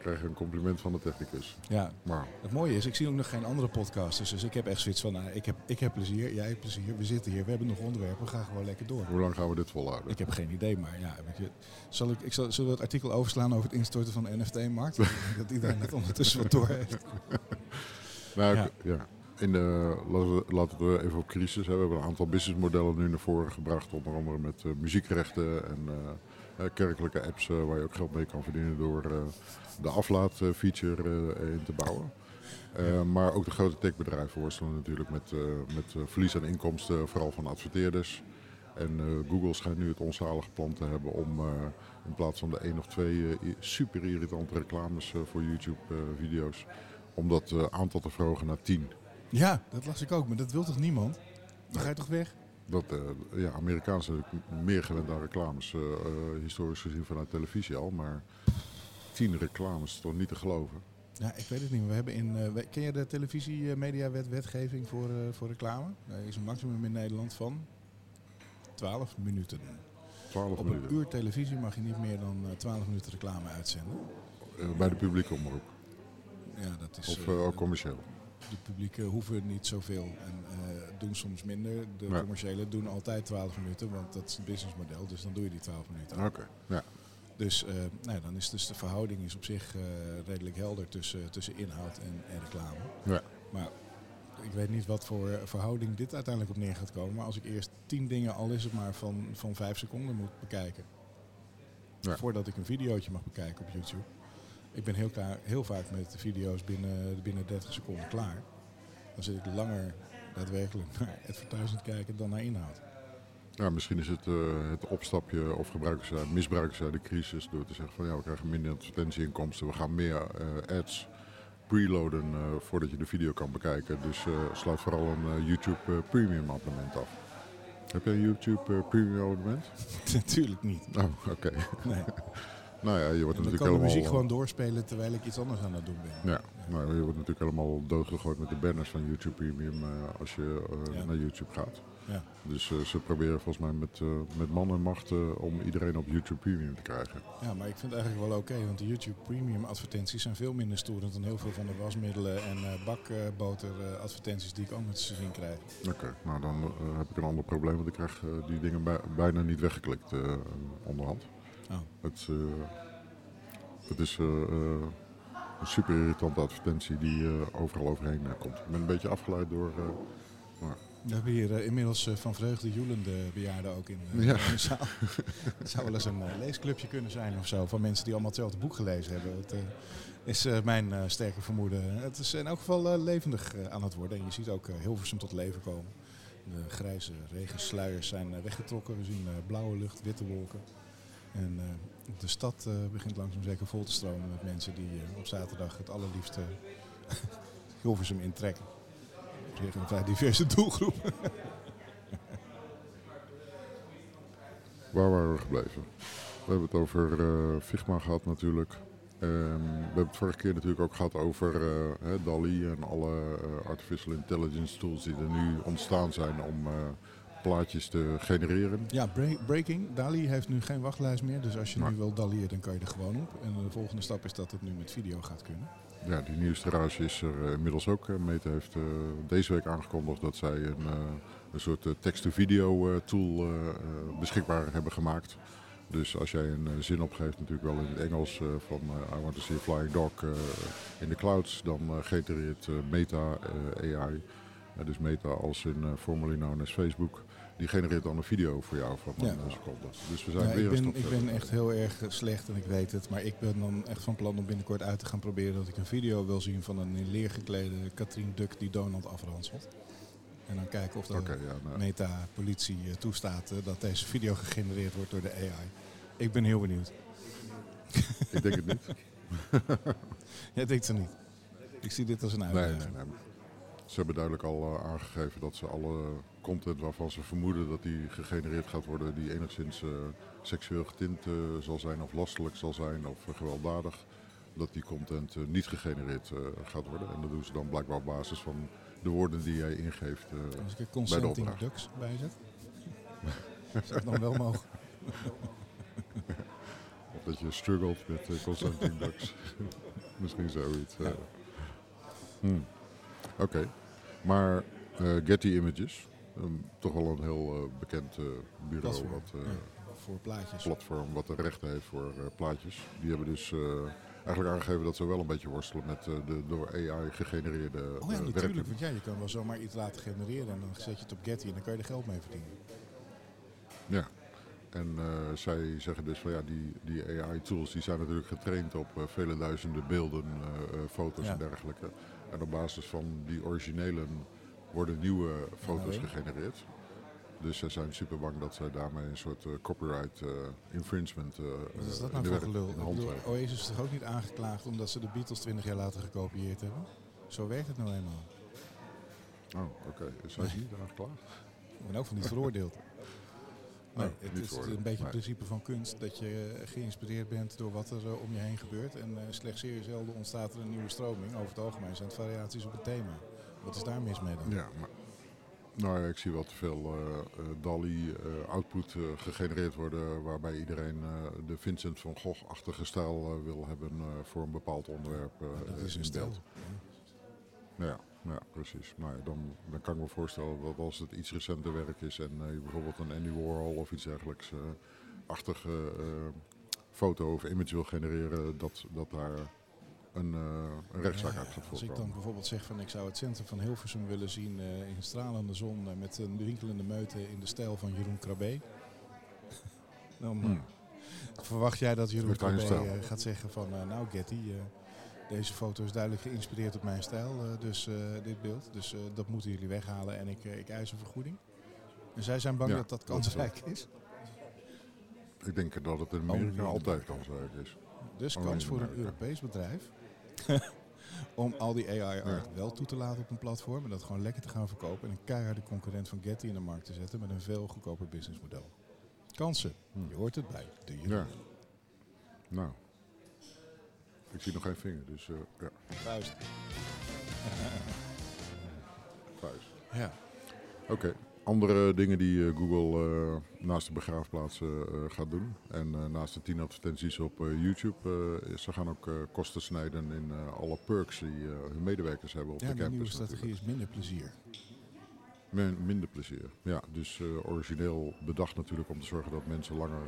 Krijg een compliment van de technicus. Ja, Maar Het mooie is, ik zie ook nog geen andere podcasters. Dus ik heb echt zoiets van, nou, ik, heb, ik heb plezier, jij hebt plezier. We zitten hier, we hebben nog onderwerpen, we gaan gewoon lekker door. hoe lang gaan we dit volhouden? Ik heb geen idee, maar ja, weet je, zal ik, ik zal, zullen we het artikel overslaan over het instorten van de NFT-markt? [laughs] dat iedereen het ondertussen wat door heeft. [laughs] Nou, Ja. In de, laten, we, even op crisis. Hè. We hebben een aantal businessmodellen nu naar voren gebracht. Onder andere met eh, muziekrechten en eh, eh, kerkelijke apps waar je ook geld mee kan verdienen door de aflaatfeature eh, in te bouwen. Eh, maar ook de grote techbedrijven worstelen natuurlijk met, eh, met verlies aan inkomsten, vooral van adverteerders. En Google schijnt nu het onzalige plan te hebben om in plaats van de één of twee super irritante reclames voor YouTube-video's, om dat aantal te verhogen naar 10. Ja, dat las ik ook, maar dat wil toch niemand? Dan ga je toch weg? Dat, ja, natuurlijk meer gewend aan reclames, historisch gezien vanuit televisie al, maar 10 reclames toch niet te geloven. Ja, ik weet het niet. We hebben in, eh, we- ken je de televisie-mediawet wetgeving voor, eh, voor reclame? Er is een maximum in Nederland van 12 minuten. 12 Op een minuten. uur televisie mag je niet meer dan eh, 12 minuten reclame uitzenden. Eh, bij de publieke omroep. Ja, dat is. Of eh, eh, ook commercieel. de publieke hoeven niet zoveel en eh, doen soms minder. De commerciële doen altijd 12 minuten, want dat is het businessmodel. Dus dan doe je die 12 minuten. Oké, ja. Dus eh, nou, ja, dan is dus de verhouding is op zich eh, redelijk helder tussen, tussen inhoud en, en reclame. Ja. Maar ik weet niet wat voor verhouding dit uiteindelijk op neer gaat komen. Maar als ik eerst 10 dingen, al is het maar van, van 5 seconden, moet bekijken. Ja. Voordat ik een videootje mag bekijken op YouTube. Ik ben heel, klaar, heel vaak met de video's binnen, binnen 30 seconden klaar. Dan zit ik langer daadwerkelijk naar advertising kijken dan naar inhoud. Ja, misschien is het eh, het opstapje of gebruiken ze, misbruiken ze de crisis door te zeggen van ja, we krijgen minder advertentieinkomsten, we gaan meer eh, ads preloaden eh, voordat je de video kan bekijken. Dus sluit vooral een YouTube Premium abonnement af. Heb je een YouTube Premium abonnement? [laughs] Natuurlijk niet. Oh, oké. Nee. [laughs] Nou ja, je wordt En dan natuurlijk kan de helemaal... muziek gewoon doorspelen terwijl ik iets anders aan het doen ben. Ja, nou, je wordt natuurlijk helemaal doodgegooid met de banners van YouTube Premium als je Ja. naar YouTube gaat. Ja. Dus eh, ze proberen volgens mij met, eh, met man en macht eh, om iedereen op YouTube Premium te krijgen. Ja, maar ik vind het eigenlijk wel oké, want de YouTube Premium advertenties zijn veel minder storend dan heel veel van de wasmiddelen en bakboter advertenties die ik ook met te zien krijg. Oké, nou dan heb ik een ander probleem, want ik krijg die dingen bij- bijna niet weggeklikt onderhand. Oh. Het, het is een super irritante advertentie die overal overheen komt. Ik ben een beetje afgeleid door... We hebben hier eh, inmiddels eh, van vreugde joelende bejaarden ook in, eh, Ja. in de zaal. Het zou wel eens een leesclubje kunnen zijn of zo, van mensen die allemaal hetzelfde boek gelezen hebben. Het is mijn sterke vermoeden. Het is in elk geval levendig aan het worden en je ziet ook Hilversum tot leven komen. De grijze regensluiers zijn weggetrokken. We zien blauwe lucht, witte wolken. En de stad begint langzaam zeker vol te stromen met mensen die op zaterdag het allerliefste [laughs] Hilversum intrekken. Weer een vrij diverse doelgroep. Waar waren we gebleven? We hebben het over eh, Figma gehad natuurlijk. Ehm, we hebben het vorige keer natuurlijk ook gehad over eh, DALI en alle eh, artificial intelligence tools die er nu ontstaan zijn om plaatjes te genereren. Ja, break- breaking. Dali heeft nu geen wachtlijst meer. Dus als je Maar- nu wil daliën, dan kan je er gewoon op. En de volgende stap is dat het nu met video gaat kunnen. Ja, die nieuwste rage is er eh, inmiddels ook. Eh, Meta heeft eh, deze week aangekondigd dat zij een, een soort text-to-video tool beschikbaar hebben gemaakt. Dus als jij een zin opgeeft, natuurlijk wel in het Engels, van I want to see a flying dog in the clouds, dan genereert Meta AI, dus Meta als eh, formerly known as Facebook, die genereert dan een video voor jou van Ja. een seconde. Dus we zijn weer ik, een ben, stap ik verder. ben echt heel erg slecht en ik weet het. Maar ik ben dan echt van plan om binnenkort uit te gaan proberen dat ik een video wil zien van een in leer geklede Katrien Duk die Donald afranselt. En dan kijken of de ja, nou, meta-politie eh, toestaat eh, dat deze video gegenereerd wordt door de AI. Ik ben heel benieuwd. [laughs] ik denk het niet. [laughs] Jij denkt ze niet. Ik zie dit als een uitdaging. nee, nee. Ze hebben duidelijk al eh, aangegeven dat ze alle content waarvan ze vermoeden dat die gegenereerd gaat worden, die enigszins eh, seksueel getint eh, zal zijn of lastelijk zal zijn of eh, gewelddadig, dat die content niet gegenereerd gaat worden. En dat doen ze dan blijkbaar op basis van de woorden die jij ingeeft. Als ik er consenting opdracht. ducks bij zet, zou het dan wel mogen. [laughs] of dat je struggelt met eh, consenting ducks. [laughs] Misschien zoiets. Ja. Hmm. Oké, maar eh, Getty Images, ehm, toch wel een heel eh, bekend eh, bureau Platform, wat... eh, voor plaatjes. platform wat de rechten heeft voor plaatjes. Die hebben dus eigenlijk aangegeven dat ze wel een beetje worstelen met de door AI gegenereerde Oh ja, natuurlijk. werken. Want ja, je kan wel zomaar iets laten genereren en dan zet je het op Getty en dan kan je er geld mee verdienen. Ja. En zij zeggen dus van ja, die, die AI-tools die zijn natuurlijk getraind op vele duizenden beelden, foto's Ja. en dergelijke. En op basis van die originelen worden nieuwe foto's gegenereerd. Dus zij zijn super bang dat zij daarmee een soort eh, copyright eh, infringement Wat is dat nou voor gelul? Oasis is toch ook niet aangeklaagd omdat ze de Beatles 20 jaar later gekopieerd hebben? Zo werkt het nou eenmaal. Oh, oké. Is hij niet aangeklaagd? Ik ben ook van niet veroordeeld. [laughs] Nee, Oh, het is een beetje het principe van kunst dat je geïnspireerd bent door wat er om je heen gebeurt. En slechts zeer zelden ontstaat er een nieuwe stroming. Over het algemeen zijn het variaties op het thema. Wat is daar mis mee dan? Ja, maar nou ja, ik zie wel te veel eh, eh, DALI eh, eh, gegenereerd worden waarbij iedereen de Vincent van Gogh-achtige stijl wil hebben voor een bepaald onderwerp dat is in beeld. Ja, ja, precies. Maar ja, dan, dan kan ik me voorstellen dat als het iets recenter werk is en je bijvoorbeeld een Andy Warhol of iets dergelijks achtige foto of image wil genereren, dat, dat daar een, eh, een rechtszaak uit gaat Als ik dan bijvoorbeeld zeg van ik zou het centrum van Hilversum willen zien eh, in stralende zon eh, met een winkelende meute in de stijl van Jeroen Krabbe. Dan Hmm. verwacht jij dat Jeroen Krabbe gaat zeggen van nou Getty, deze foto is duidelijk geïnspireerd op mijn stijl, dus dit beeld. Dus dat moeten jullie weghalen en ik, ik eis een vergoeding. En zij zijn bang Ja, dat dat dat is kansrijk is. Ik denk dat het in Amerika Oh, altijd kansrijk is. Dus kans voor een. Europees bedrijf [laughs] om al die AI-art wel toe te laten op een platform en dat gewoon lekker te gaan verkopen en een keiharde concurrent van Getty in de markt te zetten met een veel goedkoper businessmodel. Kansen, je hoort het bij de Jeroen. Ja. Nou, ik zie nog geen vinger, dus eh ja, Vuist. [laughs] vuist. Ja. Oké. Andere dingen die eh, Google eh, naast de begraafplaatsen eh, gaat doen. En naast de tien advertenties op YouTube. ze gaan ook kosten snijden in alle perks die hun medewerkers hebben op ja, de de campus. nieuwe strategie natuurlijk. is minder plezier. Min- minder plezier. Ja, dus origineel bedacht natuurlijk om te zorgen dat mensen langer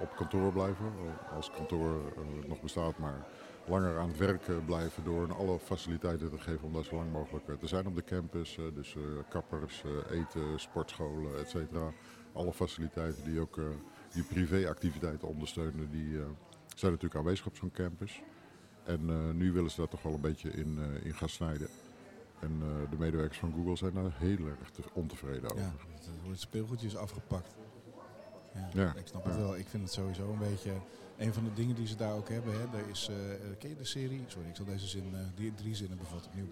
op kantoor blijven. Al- Als kantoor nog bestaat, maar langer aan het werk eh, blijven door hen alle faciliteiten te geven om daar zo lang mogelijk eh, te zijn op de campus. eh, dus kappers, eten, sportscholen, et cetera. Alle faciliteiten die ook die privéactiviteiten ondersteunen, die zijn natuurlijk aanwezig op zo'n campus. En nu willen ze daar toch wel een beetje in, in gaan snijden. En de medewerkers van Google zijn daar heel erg te- ontevreden over. Ja, het wordt speelgoedjes afgepakt. Ja, Ja, Ik snap het wel. Ik vind het sowieso een beetje... Een van de dingen die ze daar ook hebben, hè, daar is, eh, eh, ken je de serie? Sorry, ik zal deze zin, eh, die drie zinnen bevat opnieuw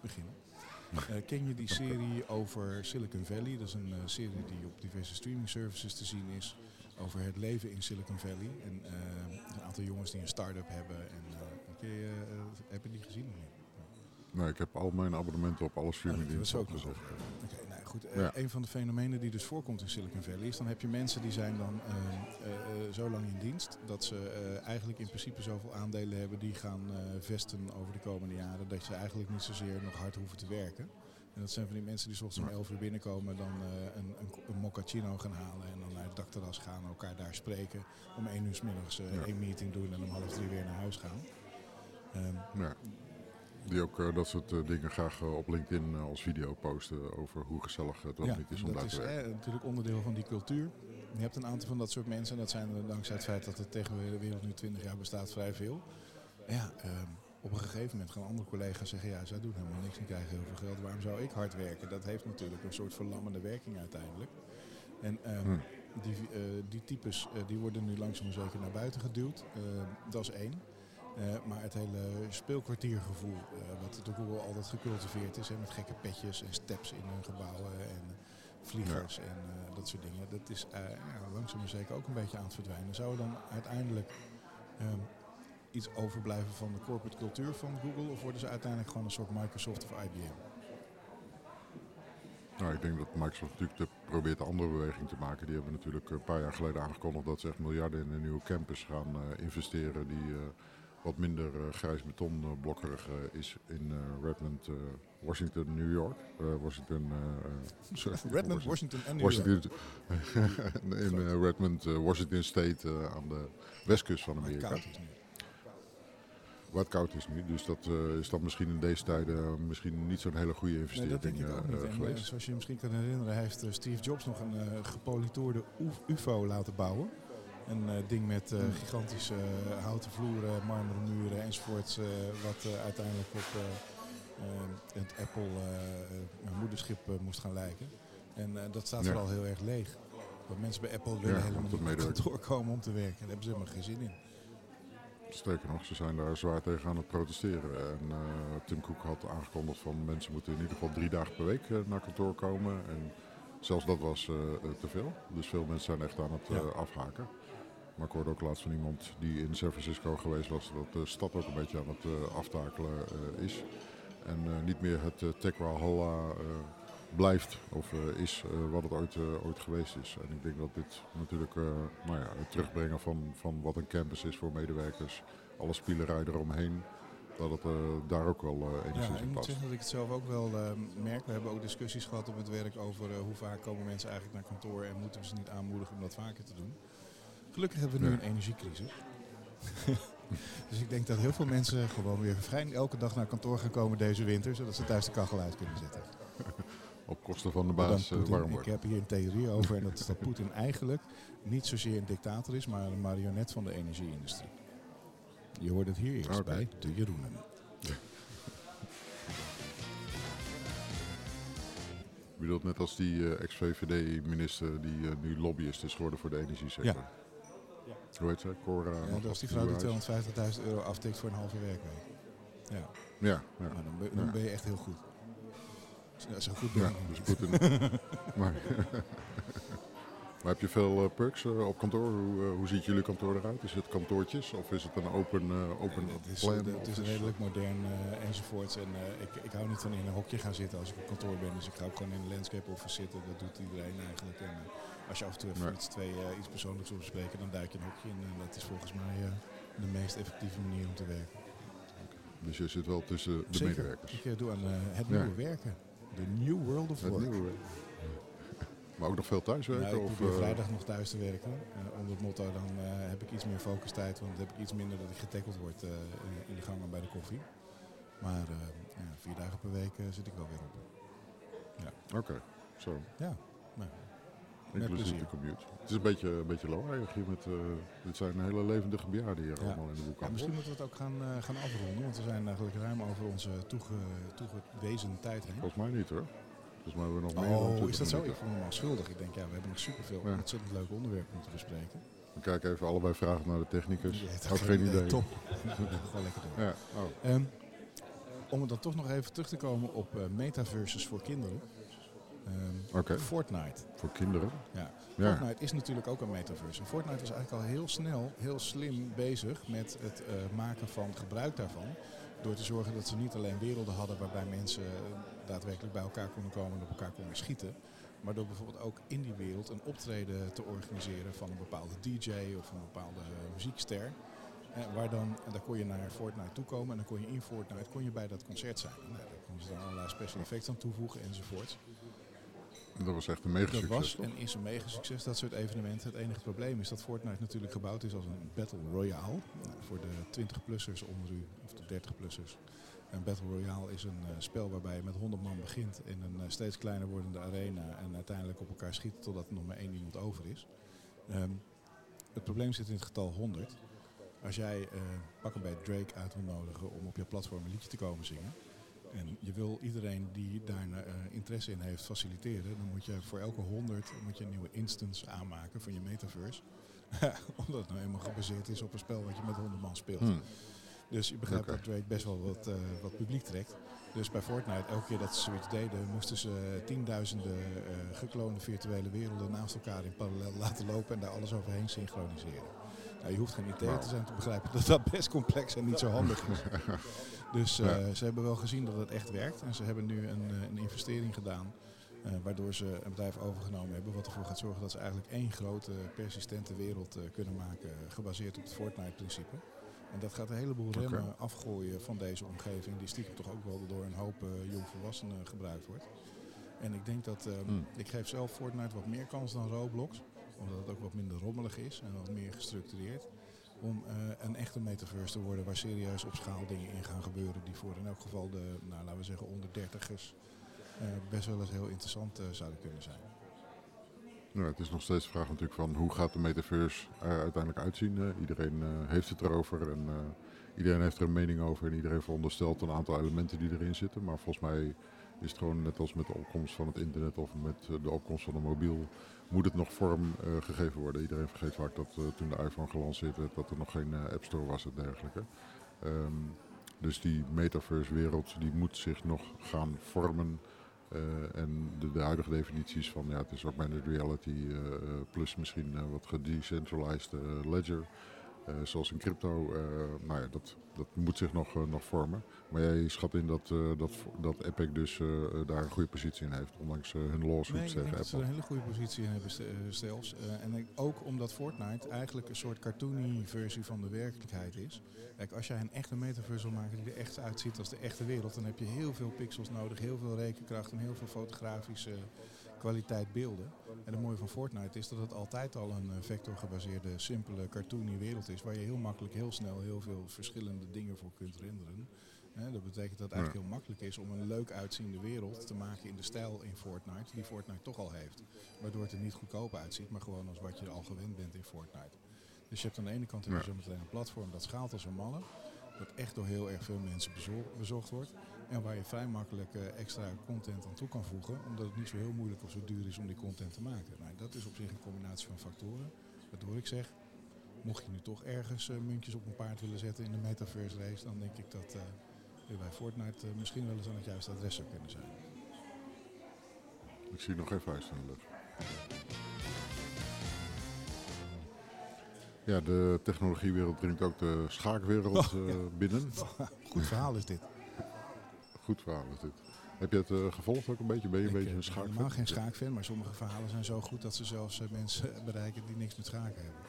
beginnen. [laughs] Eh, ken je die serie over Silicon Valley? Dat is een serie die op diverse streaming services te zien is. Over het leven in Silicon Valley. En een aantal jongens die een start-up hebben. En, ken je, heb je die gezien of niet? Nee, ik heb al mijn abonnementen op alle Oh, dat is ook. Oké, nou goed. eh, Ja. Een van de fenomenen die dus voorkomt in Silicon Valley is dan heb je mensen die zijn dan eh, eh, eh, zo lang in dienst dat ze eigenlijk in principe zoveel aandelen hebben die gaan vesten over de komende jaren dat ze eigenlijk niet zozeer nog hard hoeven te werken. En dat zijn van die mensen die 's ochtends om Ja. 11 uur binnenkomen, dan een, een, een mochaccino gaan halen en dan naar het dakterras gaan, elkaar daar spreken. Om 1 uur s middags Ja. één meeting doen en om half drie weer naar huis gaan. Ehm, Ja. Die ook eh, dat soort eh, dingen graag eh, op LinkedIn als video posten over hoe gezellig het niet is om dat daar is te werken. eh, natuurlijk onderdeel van die cultuur. Je hebt een aantal van dat soort mensen. En dat zijn er dankzij het feit dat het tegen de wereld nu 20 jaar bestaat vrij veel. Ja, ehm, op een gegeven moment gaan andere collega's zeggen... ja, zij doen helemaal niks en krijgen heel veel geld. Waarom zou ik hard werken? Dat heeft natuurlijk een soort verlammende werking uiteindelijk. En ehm, Hm. die, die types die worden nu langzaam zeker naar buiten geduwd. Eh, dat is één. Eh, maar het hele speelkwartiergevoel, eh, wat door Google altijd gecultiveerd is, hè, met gekke petjes en steps in hun gebouwen en vliegers en eh, dat soort dingen, dat is ja, langzaam maar zeker ook een beetje aan het verdwijnen. Zou er dan uiteindelijk ehm, iets overblijven van de corporate cultuur van Google of worden ze uiteindelijk gewoon een soort Microsoft of IBM? Nou, ik denk dat Microsoft natuurlijk de, probeert een andere beweging te maken. Die hebben natuurlijk een paar jaar geleden aangekondigd dat ze echt miljarden in een nieuwe campus gaan investeren. Die wat minder eh, grijs betonblokkerig eh, is in eh, Redmond, eh, Washington, New York. Eh, Washington, eh, eh, [laughs] Redmond, Washington en New York. Washington, [laughs] in eh, Redmond, eh, Washington State eh, aan de westkust van Amerika. koud is nu. Wat koud is nu, dus dat eh, is dan misschien in deze tijden eh, misschien niet zo'n hele goede Nee, investering dat denk ik ook eh, niet. eh, En, eh, geweest. zoals je je misschien kan herinneren, heeft eh, Steve Jobs nog een eh, gepolitoorde uf- UFO laten bouwen. Een eh, ding met eh, gigantische eh, houten vloeren, marmeren muren enzovoorts. wat uiteindelijk op het Apple moederschip moest gaan lijken. En dat staat vooral heel erg leeg. Want mensen bij Apple willen Ja, helemaal niet op medewerker- kantoor komen om te werken. Daar hebben ze helemaal geen zin in. Sterker nog, ze zijn daar zwaar tegen aan het protesteren. En Tim Cook had aangekondigd van mensen moeten in ieder geval drie dagen per week naar kantoor komen. En zelfs dat was te veel. Dus veel mensen zijn echt aan het Ja. afhaken. Maar ik hoorde ook laatst van iemand die in San Francisco geweest was, dat de stad ook een beetje aan het eh, aftakelen eh, is. En eh, niet meer het uh, eh, blijft of is wat het ooit, ooit geweest is. En ik denk dat dit natuurlijk nou ja, het terugbrengen van, van wat een campus is voor medewerkers, alle spielerij eromheen, dat het daar ook wel enigszins Ja, ik in moet past. zeggen dat ik het zelf ook wel merk. We hebben ook discussies gehad op het werk over hoe vaak komen mensen eigenlijk naar kantoor en moeten we ze niet aanmoedigen om dat vaker te doen. Gelukkig hebben we nu een energiecrisis. [laughs] dus ik denk dat heel veel mensen gewoon weer vrij elke dag naar kantoor gaan komen deze winter, zodat ze thuis de kachel uit kunnen zetten. [laughs] Op kosten van de baas eh, warm ik heb hier een theorie over en dat is dat Poetin eigenlijk niet zozeer een dictator is, maar een marionet van de energieindustrie. Je hoort het hier eerst Oké. bij de Jeroenen. Je bedoelt net als die eh, ex-VVD-minister die eh, nu lobbyist is geworden voor de energiesector. Hoe heet ze? Cora? Ja, nog dat is die vrouw die Nieuwenhuis? 250.000 euro aftikt voor een halve werkweek. Ja, Ja, ja. maar dan, ben, dan ben je echt heel goed. Ja, zo goed ben ik dus goed in. [laughs] maar, [laughs] maar heb je veel eh, perks eh, op kantoor? Hoe, eh, hoe ziet jullie kantoor eruit? Is het kantoortjes of is het een open, open En het is, plan? het is redelijk modern eh, enzovoorts. En ik, ik hou niet van in een hokje gaan zitten als ik op kantoor ben. Dus ik ga ook gewoon in een landscape office zitten. Dat doet iedereen eigenlijk. En als je af en toe even Nee. iets, twee, eh, iets persoonlijks wil bespreken, dan duik je een hokje in. En dat is volgens mij eh, de meest effectieve manier om te werken. Dus je zit wel tussen de Zeker. medewerkers. Ik eh, doe aan het Ja. nieuwe werken. De New World of Het Work. nieuwe. Maar ook nog veel thuiswerken? Nou, ik of, probeer eh, vrijdag nog thuis te werken. Onder het motto, dan heb ik iets meer focustijd. Want dan heb ik iets minder dat ik getackeld word in- de gangen bij de koffie. Maar ja, vier dagen per week zit ik wel weer op. Oké, zo. Ja, nou, Inclusief de commute. Het is een beetje, een beetje lawaaiig hier met... eh dit zijn hele levendige bejaarden hier Ja. allemaal in de Ja, boekhandel. misschien moeten we het ook gaan, eh, gaan afronden. Want we zijn eigenlijk ruim over onze toege, toegewezen tijd heen. Volgens mij niet hoor. Volgens mij hebben we nog meer dan Oh, 20 is dat zo? Ik vond hem al schuldig. Ik denk, ja, we hebben nog superveel Ja. ontzettend leuke onderwerpen om te bespreken. We kijken even allebei vragen naar de technicus. Hebt Ook geen idee. Top. [laughs] Gewoon lekker door. Ja, oh. Ehm, om het dan toch nog even terug te komen op eh, metaverses voor kinderen. Ehm, Fortnite. voor kinderen. Ja. Ja, Fortnite is natuurlijk ook een metaverse. En Fortnite was eigenlijk al heel snel, heel slim bezig met het eh, maken van gebruik daarvan. Door te zorgen dat ze niet alleen werelden hadden waarbij mensen eh, daadwerkelijk bij elkaar konden komen en op elkaar konden schieten. Maar door bijvoorbeeld ook in die wereld een optreden te organiseren van een bepaalde DJ of een bepaalde eh, muziekster. Eh, waar dan, en daar kon je naar Fortnite toekomen en dan kon je in Fortnite kon je bij dat concert zijn. Nou, daar konden ze dan allerlei special effects aan toevoegen enzovoort. Dat was echt een mega Dat succes. was toch? en is een mega succes, dat soort evenementen. Het enige probleem is dat Fortnite natuurlijk gebouwd is als een Battle Royale. Nou, voor de 20-plussers onder u, of de 30-plussers. Een Battle Royale is een eh, spel waarbij je met 100 man begint in een eh, steeds kleiner wordende arena. En uiteindelijk op elkaar schiet totdat er nog maar één iemand over is. Ehm, het probleem zit in het getal 100. Als jij eh pak een bij Drake uit wil nodigen om op je platform een liedje te komen zingen. En je wil iedereen die daar eh, interesse in heeft faciliteren. Dan moet je voor elke 100 moet je een nieuwe instance aanmaken van je metaverse. [laughs] Omdat het nou eenmaal gebaseerd is op een spel wat je met 100 man speelt. Hmm. Dus je begrijpt dat Drake best wel wat, eh, wat publiek trekt. Dus bij Fortnite, elke keer dat ze zoiets deden, moesten ze tienduizenden eh gekloonde virtuele werelden naast elkaar in parallel [laughs] laten lopen en daar alles overheen synchroniseren. Nou, je hoeft geen IT te zijn te begrijpen dat dat best complex en niet zo handig is. [laughs] Dus eh, ze hebben wel gezien dat het echt werkt en ze hebben nu een, eh, een investering gedaan. eh, waardoor ze een bedrijf overgenomen hebben, wat ervoor gaat zorgen dat ze eigenlijk één grote persistente wereld kunnen maken, gebaseerd op het Fortnite-principe. En dat gaat een heleboel remmen afgooien van deze omgeving, die stiekem toch ook wel door een hoop jongvolwassenen gebruikt wordt. En ik denk dat, eh, Hmm. ik geef zelf Fortnite wat meer kans dan Roblox, omdat het ook wat minder rommelig is en wat meer gestructureerd. Om eh, een echte metaverse te worden waar serieus op schaal dingen in gaan gebeuren die voor in elk geval de, nou, laten we zeggen, onder dertigers eh, best wel eens heel interessant eh, zouden kunnen zijn. Ja, het is nog steeds de vraag natuurlijk van hoe gaat de metaverse er uiteindelijk uitzien. Iedereen heeft het erover en iedereen heeft er een mening over en iedereen veronderstelt een aantal elementen die erin zitten. Maar volgens mij is het gewoon net als met de opkomst van het internet of met eh, de opkomst van de mobiel, moet het nog vorm eh, gegeven worden. Iedereen vergeet vaak dat eh, toen de iPhone gelanceerd werd, dat er nog geen App Store was en dergelijke. Ehm, dus die metaverse wereld die moet zich nog gaan vormen. En de, huidige definities van ja, het is augmented reality plus misschien wat gedecentralized ledger. Eh, zoals in crypto, eh, nou ja, dat, dat moet zich nog, eh, nog vormen. Maar jij schat in dat, dat, dat Epic dus daar een goede positie in heeft, ondanks hun lawsuits Nee, ik denk tegen dat ze er een hele goede positie in hebben zelfs. En ook omdat Fortnite eigenlijk een soort cartoony versie van de werkelijkheid is. Kijk, als jij een echte metaverse wil maken die er echt uitziet als de echte wereld, dan heb je heel veel pixels nodig, heel veel rekenkracht en heel veel fotografische kwaliteit beelden. En het mooie van Fortnite is dat het altijd al een eh, vectorgebaseerde, simpele, cartoony wereld is, waar je heel makkelijk, heel snel heel veel verschillende dingen voor kunt renderen. Dat betekent dat het eigenlijk heel makkelijk is om een leuk uitziende wereld te maken in de stijl in Fortnite, die Fortnite toch al heeft. Waardoor het er niet goedkoop uitziet, maar gewoon als wat je al gewend bent in Fortnite. Dus je hebt aan de ene kant heb je Ja. zo meteen een platform dat schaalt als een malle. Dat echt door heel erg veel mensen bezo- bezocht wordt. En waar je vrij makkelijk eh, extra content aan toe kan voegen. Omdat het niet zo heel moeilijk of zo duur is om die content te maken. Nou, dat is op zich een combinatie van factoren. Waardoor ik zeg, mocht je nu toch ergens eh, muntjes op een paard willen zetten in de metaverse race. Dan denk ik dat, eh, die bij Fortnite misschien wel eens aan het juiste adres zou kunnen zijn. Ik zie nog geen vuist in de lucht. Ja, de technologiewereld dringt ook de schaakwereld uh, binnen. [laughs] Goed verhaal is dit. Goed verhaal is dit. Heb je het uh, gevolgd ook een beetje? Ben je een beetje een schaakfan? Ik ben geen schaakfan, maar sommige verhalen zijn zo goed dat ze zelfs uh, mensen [laughs] bereiken die niks met schaken hebben.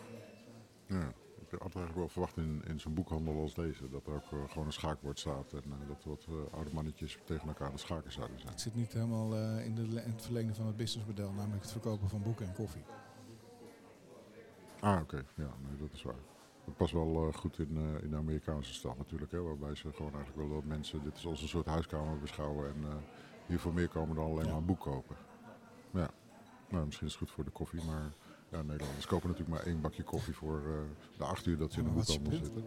Ja, ik had eigenlijk wel verwacht in, in zo'n boekhandel als deze dat er ook uh, gewoon een schaakbord staat en dat wat oude mannetjes tegen elkaar de schaken zouden zijn. Het zit niet helemaal in, de, in het verlengde van het businessmodel, namelijk het verkopen van boeken en koffie. Ah, oké. Ja, nee, dat is waar. Dat past wel uh, goed in, uh, in de Amerikaanse stad natuurlijk. Hè, waarbij ze gewoon eigenlijk willen dat mensen dit als een soort huiskamer beschouwen. En uh, hiervoor meer komen dan alleen ja. maar een boek kopen. Ja, nou, misschien is het goed voor de koffie. Maar ja, Nederlanders kopen natuurlijk maar één bakje koffie voor de acht uur dat ze in een boekhandel zitten.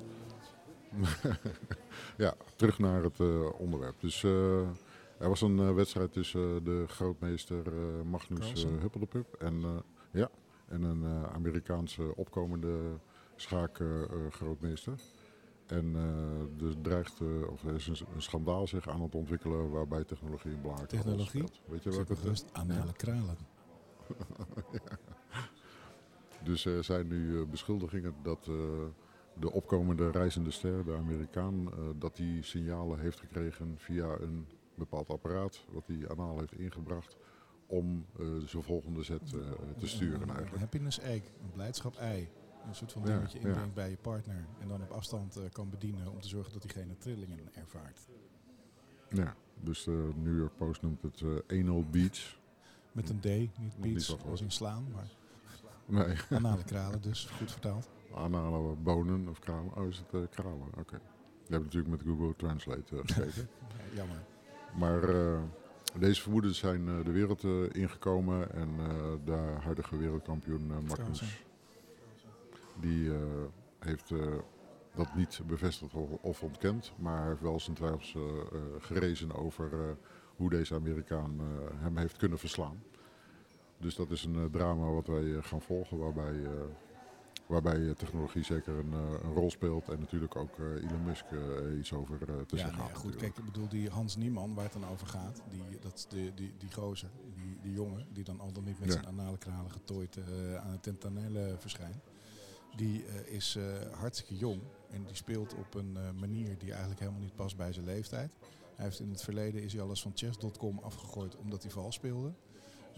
[laughs] ja, terug naar het onderwerp. Dus er was een wedstrijd tussen de grootmeester Magnus Huppeldepup en... ja, en een uh, Amerikaanse opkomende schaakgrootmeester. en uh, er dreigt, uh, of er is een, een, schandaal zich aan het ontwikkelen waarbij technologie een belangrijke technologie? rol speelt. Weet je welke rust anale kralen. ja. [laughs] Dus er zijn nu beschuldigingen dat de opkomende reizende ster, de Amerikaan, dat die signalen heeft gekregen via een bepaald apparaat wat hij anaal heeft ingebracht om uh, zijn volgende zet uh, te sturen eigenlijk. Een happiness egg, een blijdschap ei. Een soort van ding wat je inbrengt ja. bij je partner. En dan op afstand uh, kan bedienen om te zorgen dat diegene trillingen ervaart. Ja, dus de New York Post noemt het anal beach. Met een D, niet beach als in slaan, maar nee. [laughs] anale kralen dus, goed vertaald. Anale bonen of kralen. Oh, is het kralen? Oké. Okay. Je hebt natuurlijk met Google Translate [laughs] gekeken. Jammer. Maar deze vermoedens zijn uh, de wereld uh, ingekomen en uh, de huidige wereldkampioen Magnus, die heeft dat niet bevestigd of ontkend, maar heeft wel zijn twijfels gerezen over hoe deze Amerikaan hem heeft kunnen verslaan. Dus dat is een drama wat wij gaan volgen, waarbij Waarbij technologie zeker een, eh, een, rol speelt en natuurlijk ook uh, Elon Musk iets over te ja, zeggen nee, goed, kijk, ik bedoel die Hans Nieman waar het dan over gaat, die, dat die, die, die gozer, die, die jongen, die dan al dan niet met ja. zijn anale kralen getooid aan het tentanelle verschijnt. Die is hartstikke jong en die speelt op een manier die eigenlijk helemaal niet past bij zijn leeftijd. Hij heeft in het verleden is hij alles van chess.com afgegooid omdat hij vals speelde.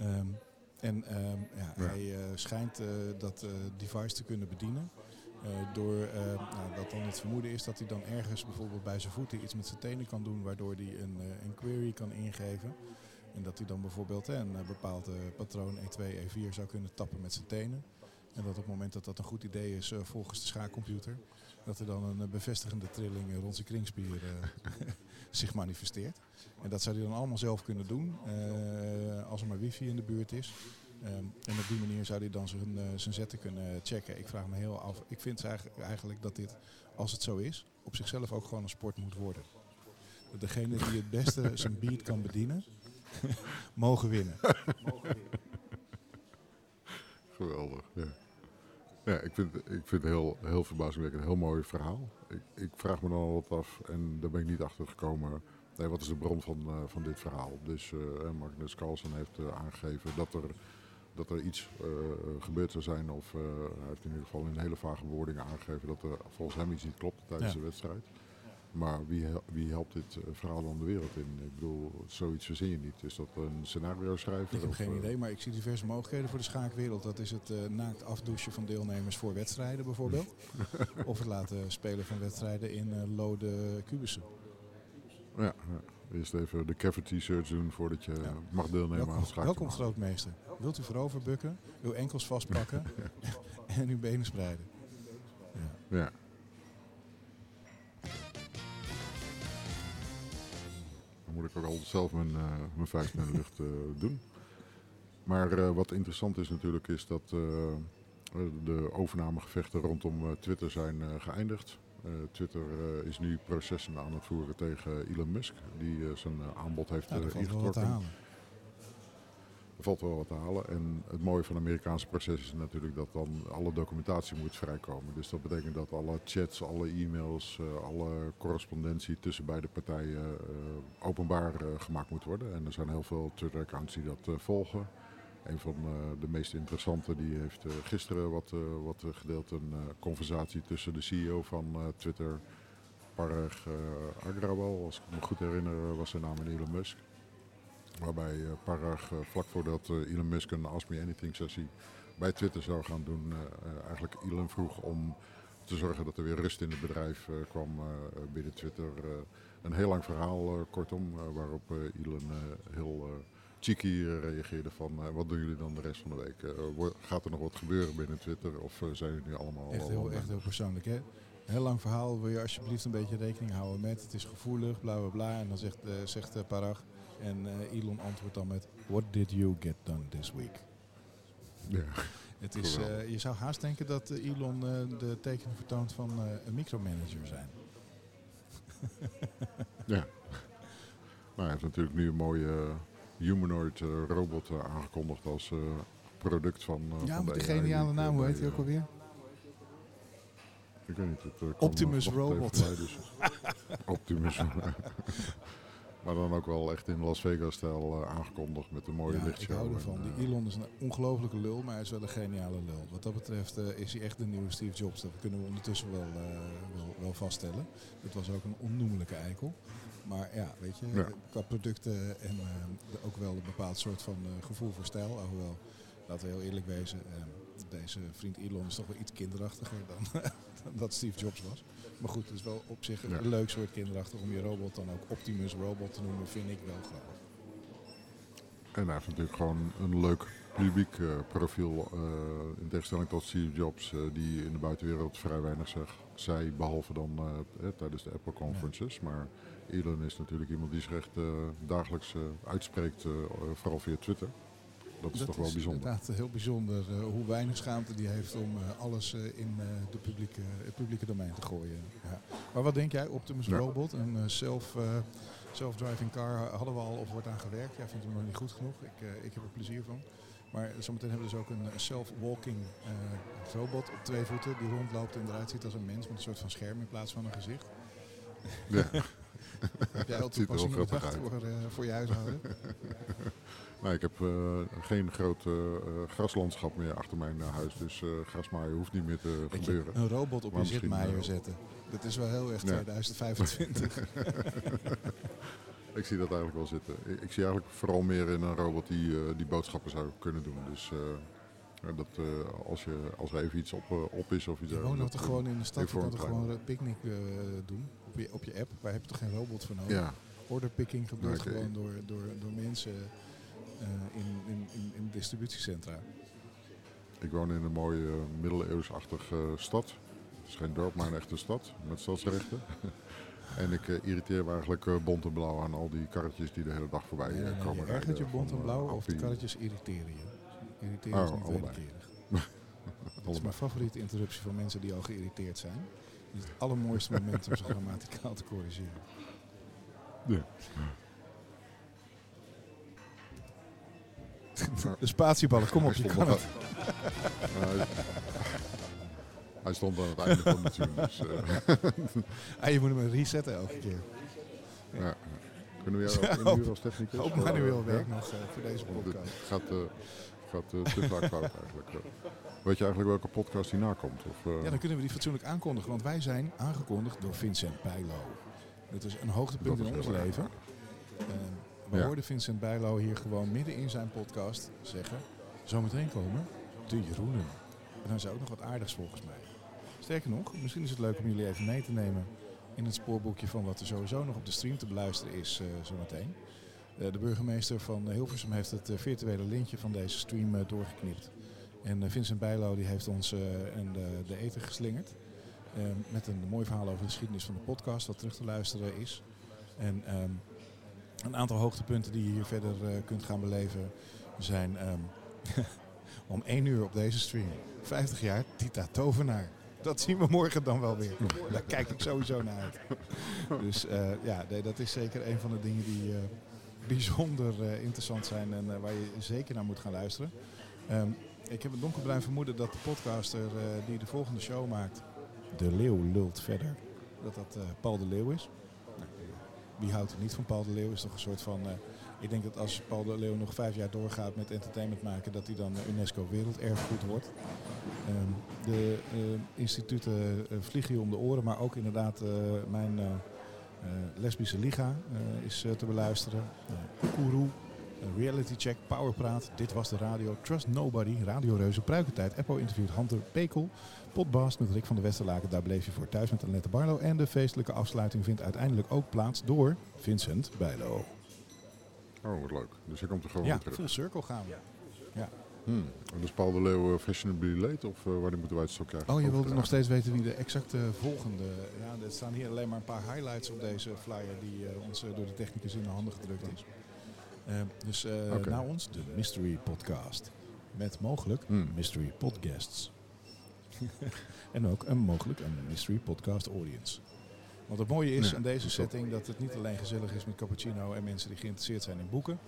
Um, en uh, ja, hij uh, schijnt uh, dat uh, device te kunnen bedienen. door nou, dat dan het vermoeden is dat hij dan ergens bijvoorbeeld bij zijn voeten iets met zijn tenen kan doen, waardoor hij een, een query kan ingeven. En dat hij dan bijvoorbeeld een bepaald patroon E2, E4 zou kunnen tappen met zijn tenen. En dat op het moment dat dat een goed idee is volgens de schaakcomputer, dat er dan een bevestigende trilling rond zijn kringspier [laughs] zich manifesteert. En dat zou hij dan allemaal zelf kunnen doen, uh, als er maar wifi in de buurt is. Um, en op die manier zou hij dan zijn, uh, zijn zetten kunnen checken. Ik vraag me heel af. Ik vind eigenlijk, eigenlijk dat dit, als het zo is, op zichzelf ook gewoon een sport moet worden. Dat degene die het beste [laughs] zijn beat kan bedienen, [laughs] mogen winnen. Geweldig, ja. Ja, ik vind, ik vind het heel, heel verbazingwekkend, een heel mooi verhaal. Ik, ik vraag me dan al wat af en daar ben ik niet achter gekomen. Nee, wat is de bron van, uh, van dit verhaal? Dus uh, Magnus Carlsen heeft uh, aangegeven dat er, dat er iets gebeurd zou zijn. Of hij heeft in ieder geval in hele vage bewoordingen aangegeven dat er volgens hem iets niet klopt tijdens ja. de wedstrijd. Maar wie, wie helpt dit verhaal dan de wereld in? Ik bedoel, zoiets verzin je niet. Is dat een scenario schrijven? Ik heb of, geen idee, maar ik zie diverse mogelijkheden voor de schaakwereld. Dat is het uh, naakt afdouchen van deelnemers voor wedstrijden bijvoorbeeld. [laughs] of het laten spelen van wedstrijden in uh, lode kubussen. Ja, ja, eerst even de cavity search doen voordat je ja. mag deelnemen welkom, aan het schaken. Welkom grootmeester. Wilt u voorover bukken, uw enkels vastpakken [laughs] en uw benen spreiden? Ja. ja. Dan moet ik ook altijd zelf mijn, uh, mijn vuist in de lucht uh, doen. Maar uh, wat interessant is natuurlijk is dat de overnamegevechten rondom Twitter zijn geëindigd. Uh, Twitter uh, is nu processen aan het voeren tegen Elon Musk, die uh, zijn aanbod heeft ja, ingetrokken. Valt wel wat te halen. En het mooie van het Amerikaanse proces is natuurlijk dat dan alle documentatie moet vrijkomen. Dus dat betekent dat alle chats, alle e-mails, uh, alle correspondentie tussen beide partijen uh, openbaar uh, gemaakt moet worden. En er zijn heel veel Twitter-accounts die dat volgen. Een van de meest interessante die heeft gisteren wat, wat gedeeld. Een conversatie tussen de CEO van Twitter, Parag Agrawal, als ik me goed herinner was zijn naam Elon Musk. Waarbij uh, Parag uh, vlak voordat uh, Elon Musk een Ask Me Anything sessie bij Twitter zou gaan doen, eigenlijk Elon vroeg om te zorgen dat er weer rust in het bedrijf kwam binnen Twitter. een heel lang verhaal, kortom, waarop Elon heel cheeky reageerde van wat doen jullie dan de rest van de week? gaat er nog wat gebeuren binnen Twitter of zijn jullie nu allemaal... Echt heel, echt heel persoonlijk hè? Een heel lang verhaal, wil je alsjeblieft een beetje rekening houden met. Het is gevoelig, bla bla bla. En dan zegt, zegt Parag, en uh, Elon antwoordt dan met: What did you get done this week? Ja. Het is, uh, je zou haast denken dat uh, Elon de tekenen vertoont van een micromanager zijn. [laughs] ja. Nou, hij heeft natuurlijk nu een mooie humanoid robot aangekondigd als product van. ja, van met die geniale naam, hoe heet hij ook alweer? Ik weet niet. Het, [laughs] Optimus Robot. dus. [laughs] Optimus. Maar dan ook wel echt in Las Vegas-stijl uh, aangekondigd met een mooie ja, lichtshow. ik hou ervan. Die Elon is een ongelofelijke lul, maar hij is wel een geniale lul. Wat dat betreft uh, is hij echt de nieuwe Steve Jobs. Dat kunnen we ondertussen wel, wel, wel, vaststellen. Het was ook een onnoemelijke eikel. Maar ja, weet je, ja. qua producten en ook wel een bepaald soort van gevoel voor stijl. Alhoewel, laten we heel eerlijk wezen, deze vriend Elon is toch wel iets kinderachtiger dan, [laughs] dan dat Steve Jobs was. Maar goed, het is wel op zich een leuk soort kinderachtig om je robot dan ook Optimus Robot te noemen, vind ik wel grappig. En hij heeft natuurlijk gewoon een leuk publiek uh, profiel. Uh, in tegenstelling tot Steve Jobs, uh, die in de buitenwereld vrij weinig zeg, zei, behalve dan tijdens de Apple conferences. Ja. Maar Elon is natuurlijk iemand die zich echt dagelijks uitspreekt, vooral via Twitter. Dat is dat toch wel is bijzonder. inderdaad heel bijzonder uh, hoe weinig schaamte die heeft om uh, alles uh, in de publieke, het publieke domein te gooien. Ja. Maar wat denk jij, Optimus ja. Robot, een self, self-driving car hadden we al of wordt aan gewerkt? Jij vindt hem nog niet goed genoeg, ik, ik heb er plezier van. Maar zometeen hebben we dus ook een self-walking robot op twee voeten die rondloopt en eruit ziet als een mens met een soort van scherm in plaats van een gezicht. Ja. [laughs] [laughs] heb jij al toepassingen bedacht voor, voor je huishouden? [laughs] Nou, ik heb uh, geen groot uh, graslandschap meer achter mijn huis, dus grasmaaien hoeft niet meer te gebeuren. Je, een robot op maar je zitmaaier zetten, dat is wel heel erg 2025. Ja. [laughs] ik zie dat eigenlijk wel zitten. Ik, ik, zie eigenlijk vooral meer in een robot die, die boodschappen zou kunnen doen. Dus dat als, je, als er even iets op, op is of iets... Je woont toch gewoon in de stad, je kan toch gewoon een picknick doen op je, op je app. Waar heb je toch geen robot voor nodig? Ja. Orderpicking gebeurt okay. gewoon door, door, door mensen... Uh, in, in, in, in, distributiecentra. Ik woon in een mooie uh, middeleeuwsachtige uh, stad. Het is geen dorp, maar een echte stad met stadsrechten. [laughs] en ik irriteer me eigenlijk bont en blauw aan al die karretjes die de hele dag voorbij komen. Nee, ergert je bont en blauw of de karretjes irriteren je? Irriteren is oh, wederkerig. [laughs] Dat is mijn favoriete interruptie van mensen die al geïrriteerd zijn. Het is het allermooiste moment om ze [laughs] grammaticaal te corrigeren. Ja. [laughs] De spatieballen, kom op, je kan het. Hij stond aan het einde van de tune. Dus, uh. ah, je moet hem resetten elke keer. Ja. Kunnen we jou ook inhuren als technicus? Ook manueel werk ja? nog uh, voor deze podcast. Het gaat, gaat te vaak fout [laughs] eigenlijk. Weet je eigenlijk welke podcast hierna komt? Of, ja, dan kunnen we die fatsoenlijk aankondigen. Want wij zijn aangekondigd door Vincent Bijlo. Dat is een hoogtepunt in ons leven. We ja. hoorden Vincent Bijlo hier gewoon midden in zijn podcast zeggen... Zometeen komen de Jeroenen. En dan is ook nog wat aardigs volgens mij. Sterker nog, misschien is het leuk om jullie even mee te nemen... in het spoorboekje van wat er sowieso nog op de stream te beluisteren is uh, zometeen. Uh, de burgemeester van Hilversum heeft het uh, virtuele lintje van deze stream doorgeknipt. En Vincent Bijlo die heeft ons en de, eten geslingerd. met een mooi verhaal over de geschiedenis van de podcast, wat terug te luisteren is. En... Um, een aantal hoogtepunten die je hier verder kunt gaan beleven zijn um, [laughs] om 1 uur op deze stream. 50 jaar Tita Tovenaar. Dat zien we morgen dan wel weer. Daar kijk ik sowieso naar uit. Dus ja, dat is zeker een van de dingen die, bijzonder eh, interessant zijn en waar je zeker naar moet gaan luisteren. Ehm, ik heb een donkerbruin vermoeden dat de podcaster die de volgende show maakt, De Leeuw lult verder, dat dat Paul de Leeuw is. Wie houdt er niet van Paul de Leeuw? Is toch een soort van ik denk dat als Paul de Leeuw nog vijf jaar doorgaat met entertainment maken, dat hij dan UNESCO Werelderfgoed wordt. Ehm, de instituten vliegen je om de oren, maar ook inderdaad mijn lesbische liga is te beluisteren. Kourou, Reality Check, Powerpraat, Dit Was De Radio, Trust Nobody, Radio Reuze, Pruikentijd, Apple interviewt Hunter Pekel, Potbast met Rick van der Westerlaken, daar bleef je voor thuis met Annette Barlo. En de feestelijke afsluiting vindt uiteindelijk ook plaats door Vincent Bijlo. Oh, wat leuk. Dus je komt er gewoon ja, terug. full circle gaan we. Ja. Hmm. Dus Paul de Leeuw uh, Fashionably Late of uh, wanneer moeten wij het zo krijgen? Oh, je wilde nog steeds weten wie de exacte volgende... Ja, er staan hier alleen maar een paar highlights op deze flyer die uh, ons door de technicus in de handen gedrukt is. dus okay. na ons de Mystery Podcast. Met mogelijk hmm. Mystery Podcasts. [laughs] en ook een mogelijk een Mystery Podcast Audience. Want het mooie is aan deze setting dat het niet alleen gezellig is met cappuccino en mensen die geïnteresseerd zijn in boeken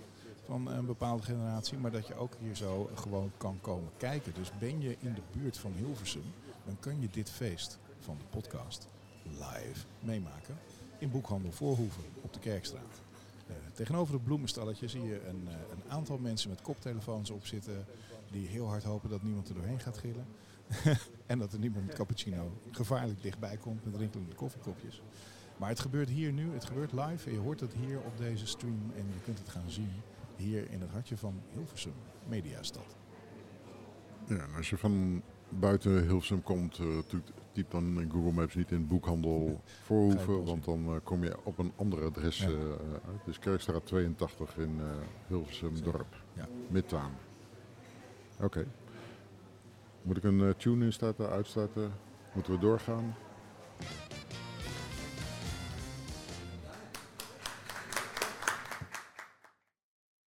van een bepaalde generatie, maar dat je ook hier zo gewoon kan komen kijken. Dus ben je in de buurt van Hilversum, dan kun je dit feest van de podcast live meemaken in Boekhandel Voorhoeven op de Kerkstraat. Uh, tegenover het bloemenstalletje zie je een, uh, een, aantal mensen met koptelefoons op zitten die heel hard hopen dat niemand er doorheen gaat gillen. [laughs] en dat er niemand met cappuccino gevaarlijk dichtbij komt met rinkelende koffiekopjes. Maar het gebeurt hier nu, het gebeurt live en je hoort het hier op deze stream en je kunt het gaan zien hier in het hartje van Hilversum, Mediastad. Ja, en als je van buiten Hilversum komt, uh, typ dan in Google Maps niet in boekhandel Voorhoeven, want dan uh, kom je op een ander adres ja. uh, uit. Dus Kerkstraat 82 in Hilversum dorp, ja. Oké. Okay. Moet ik een tune instarten, uitstarten? Moeten we doorgaan?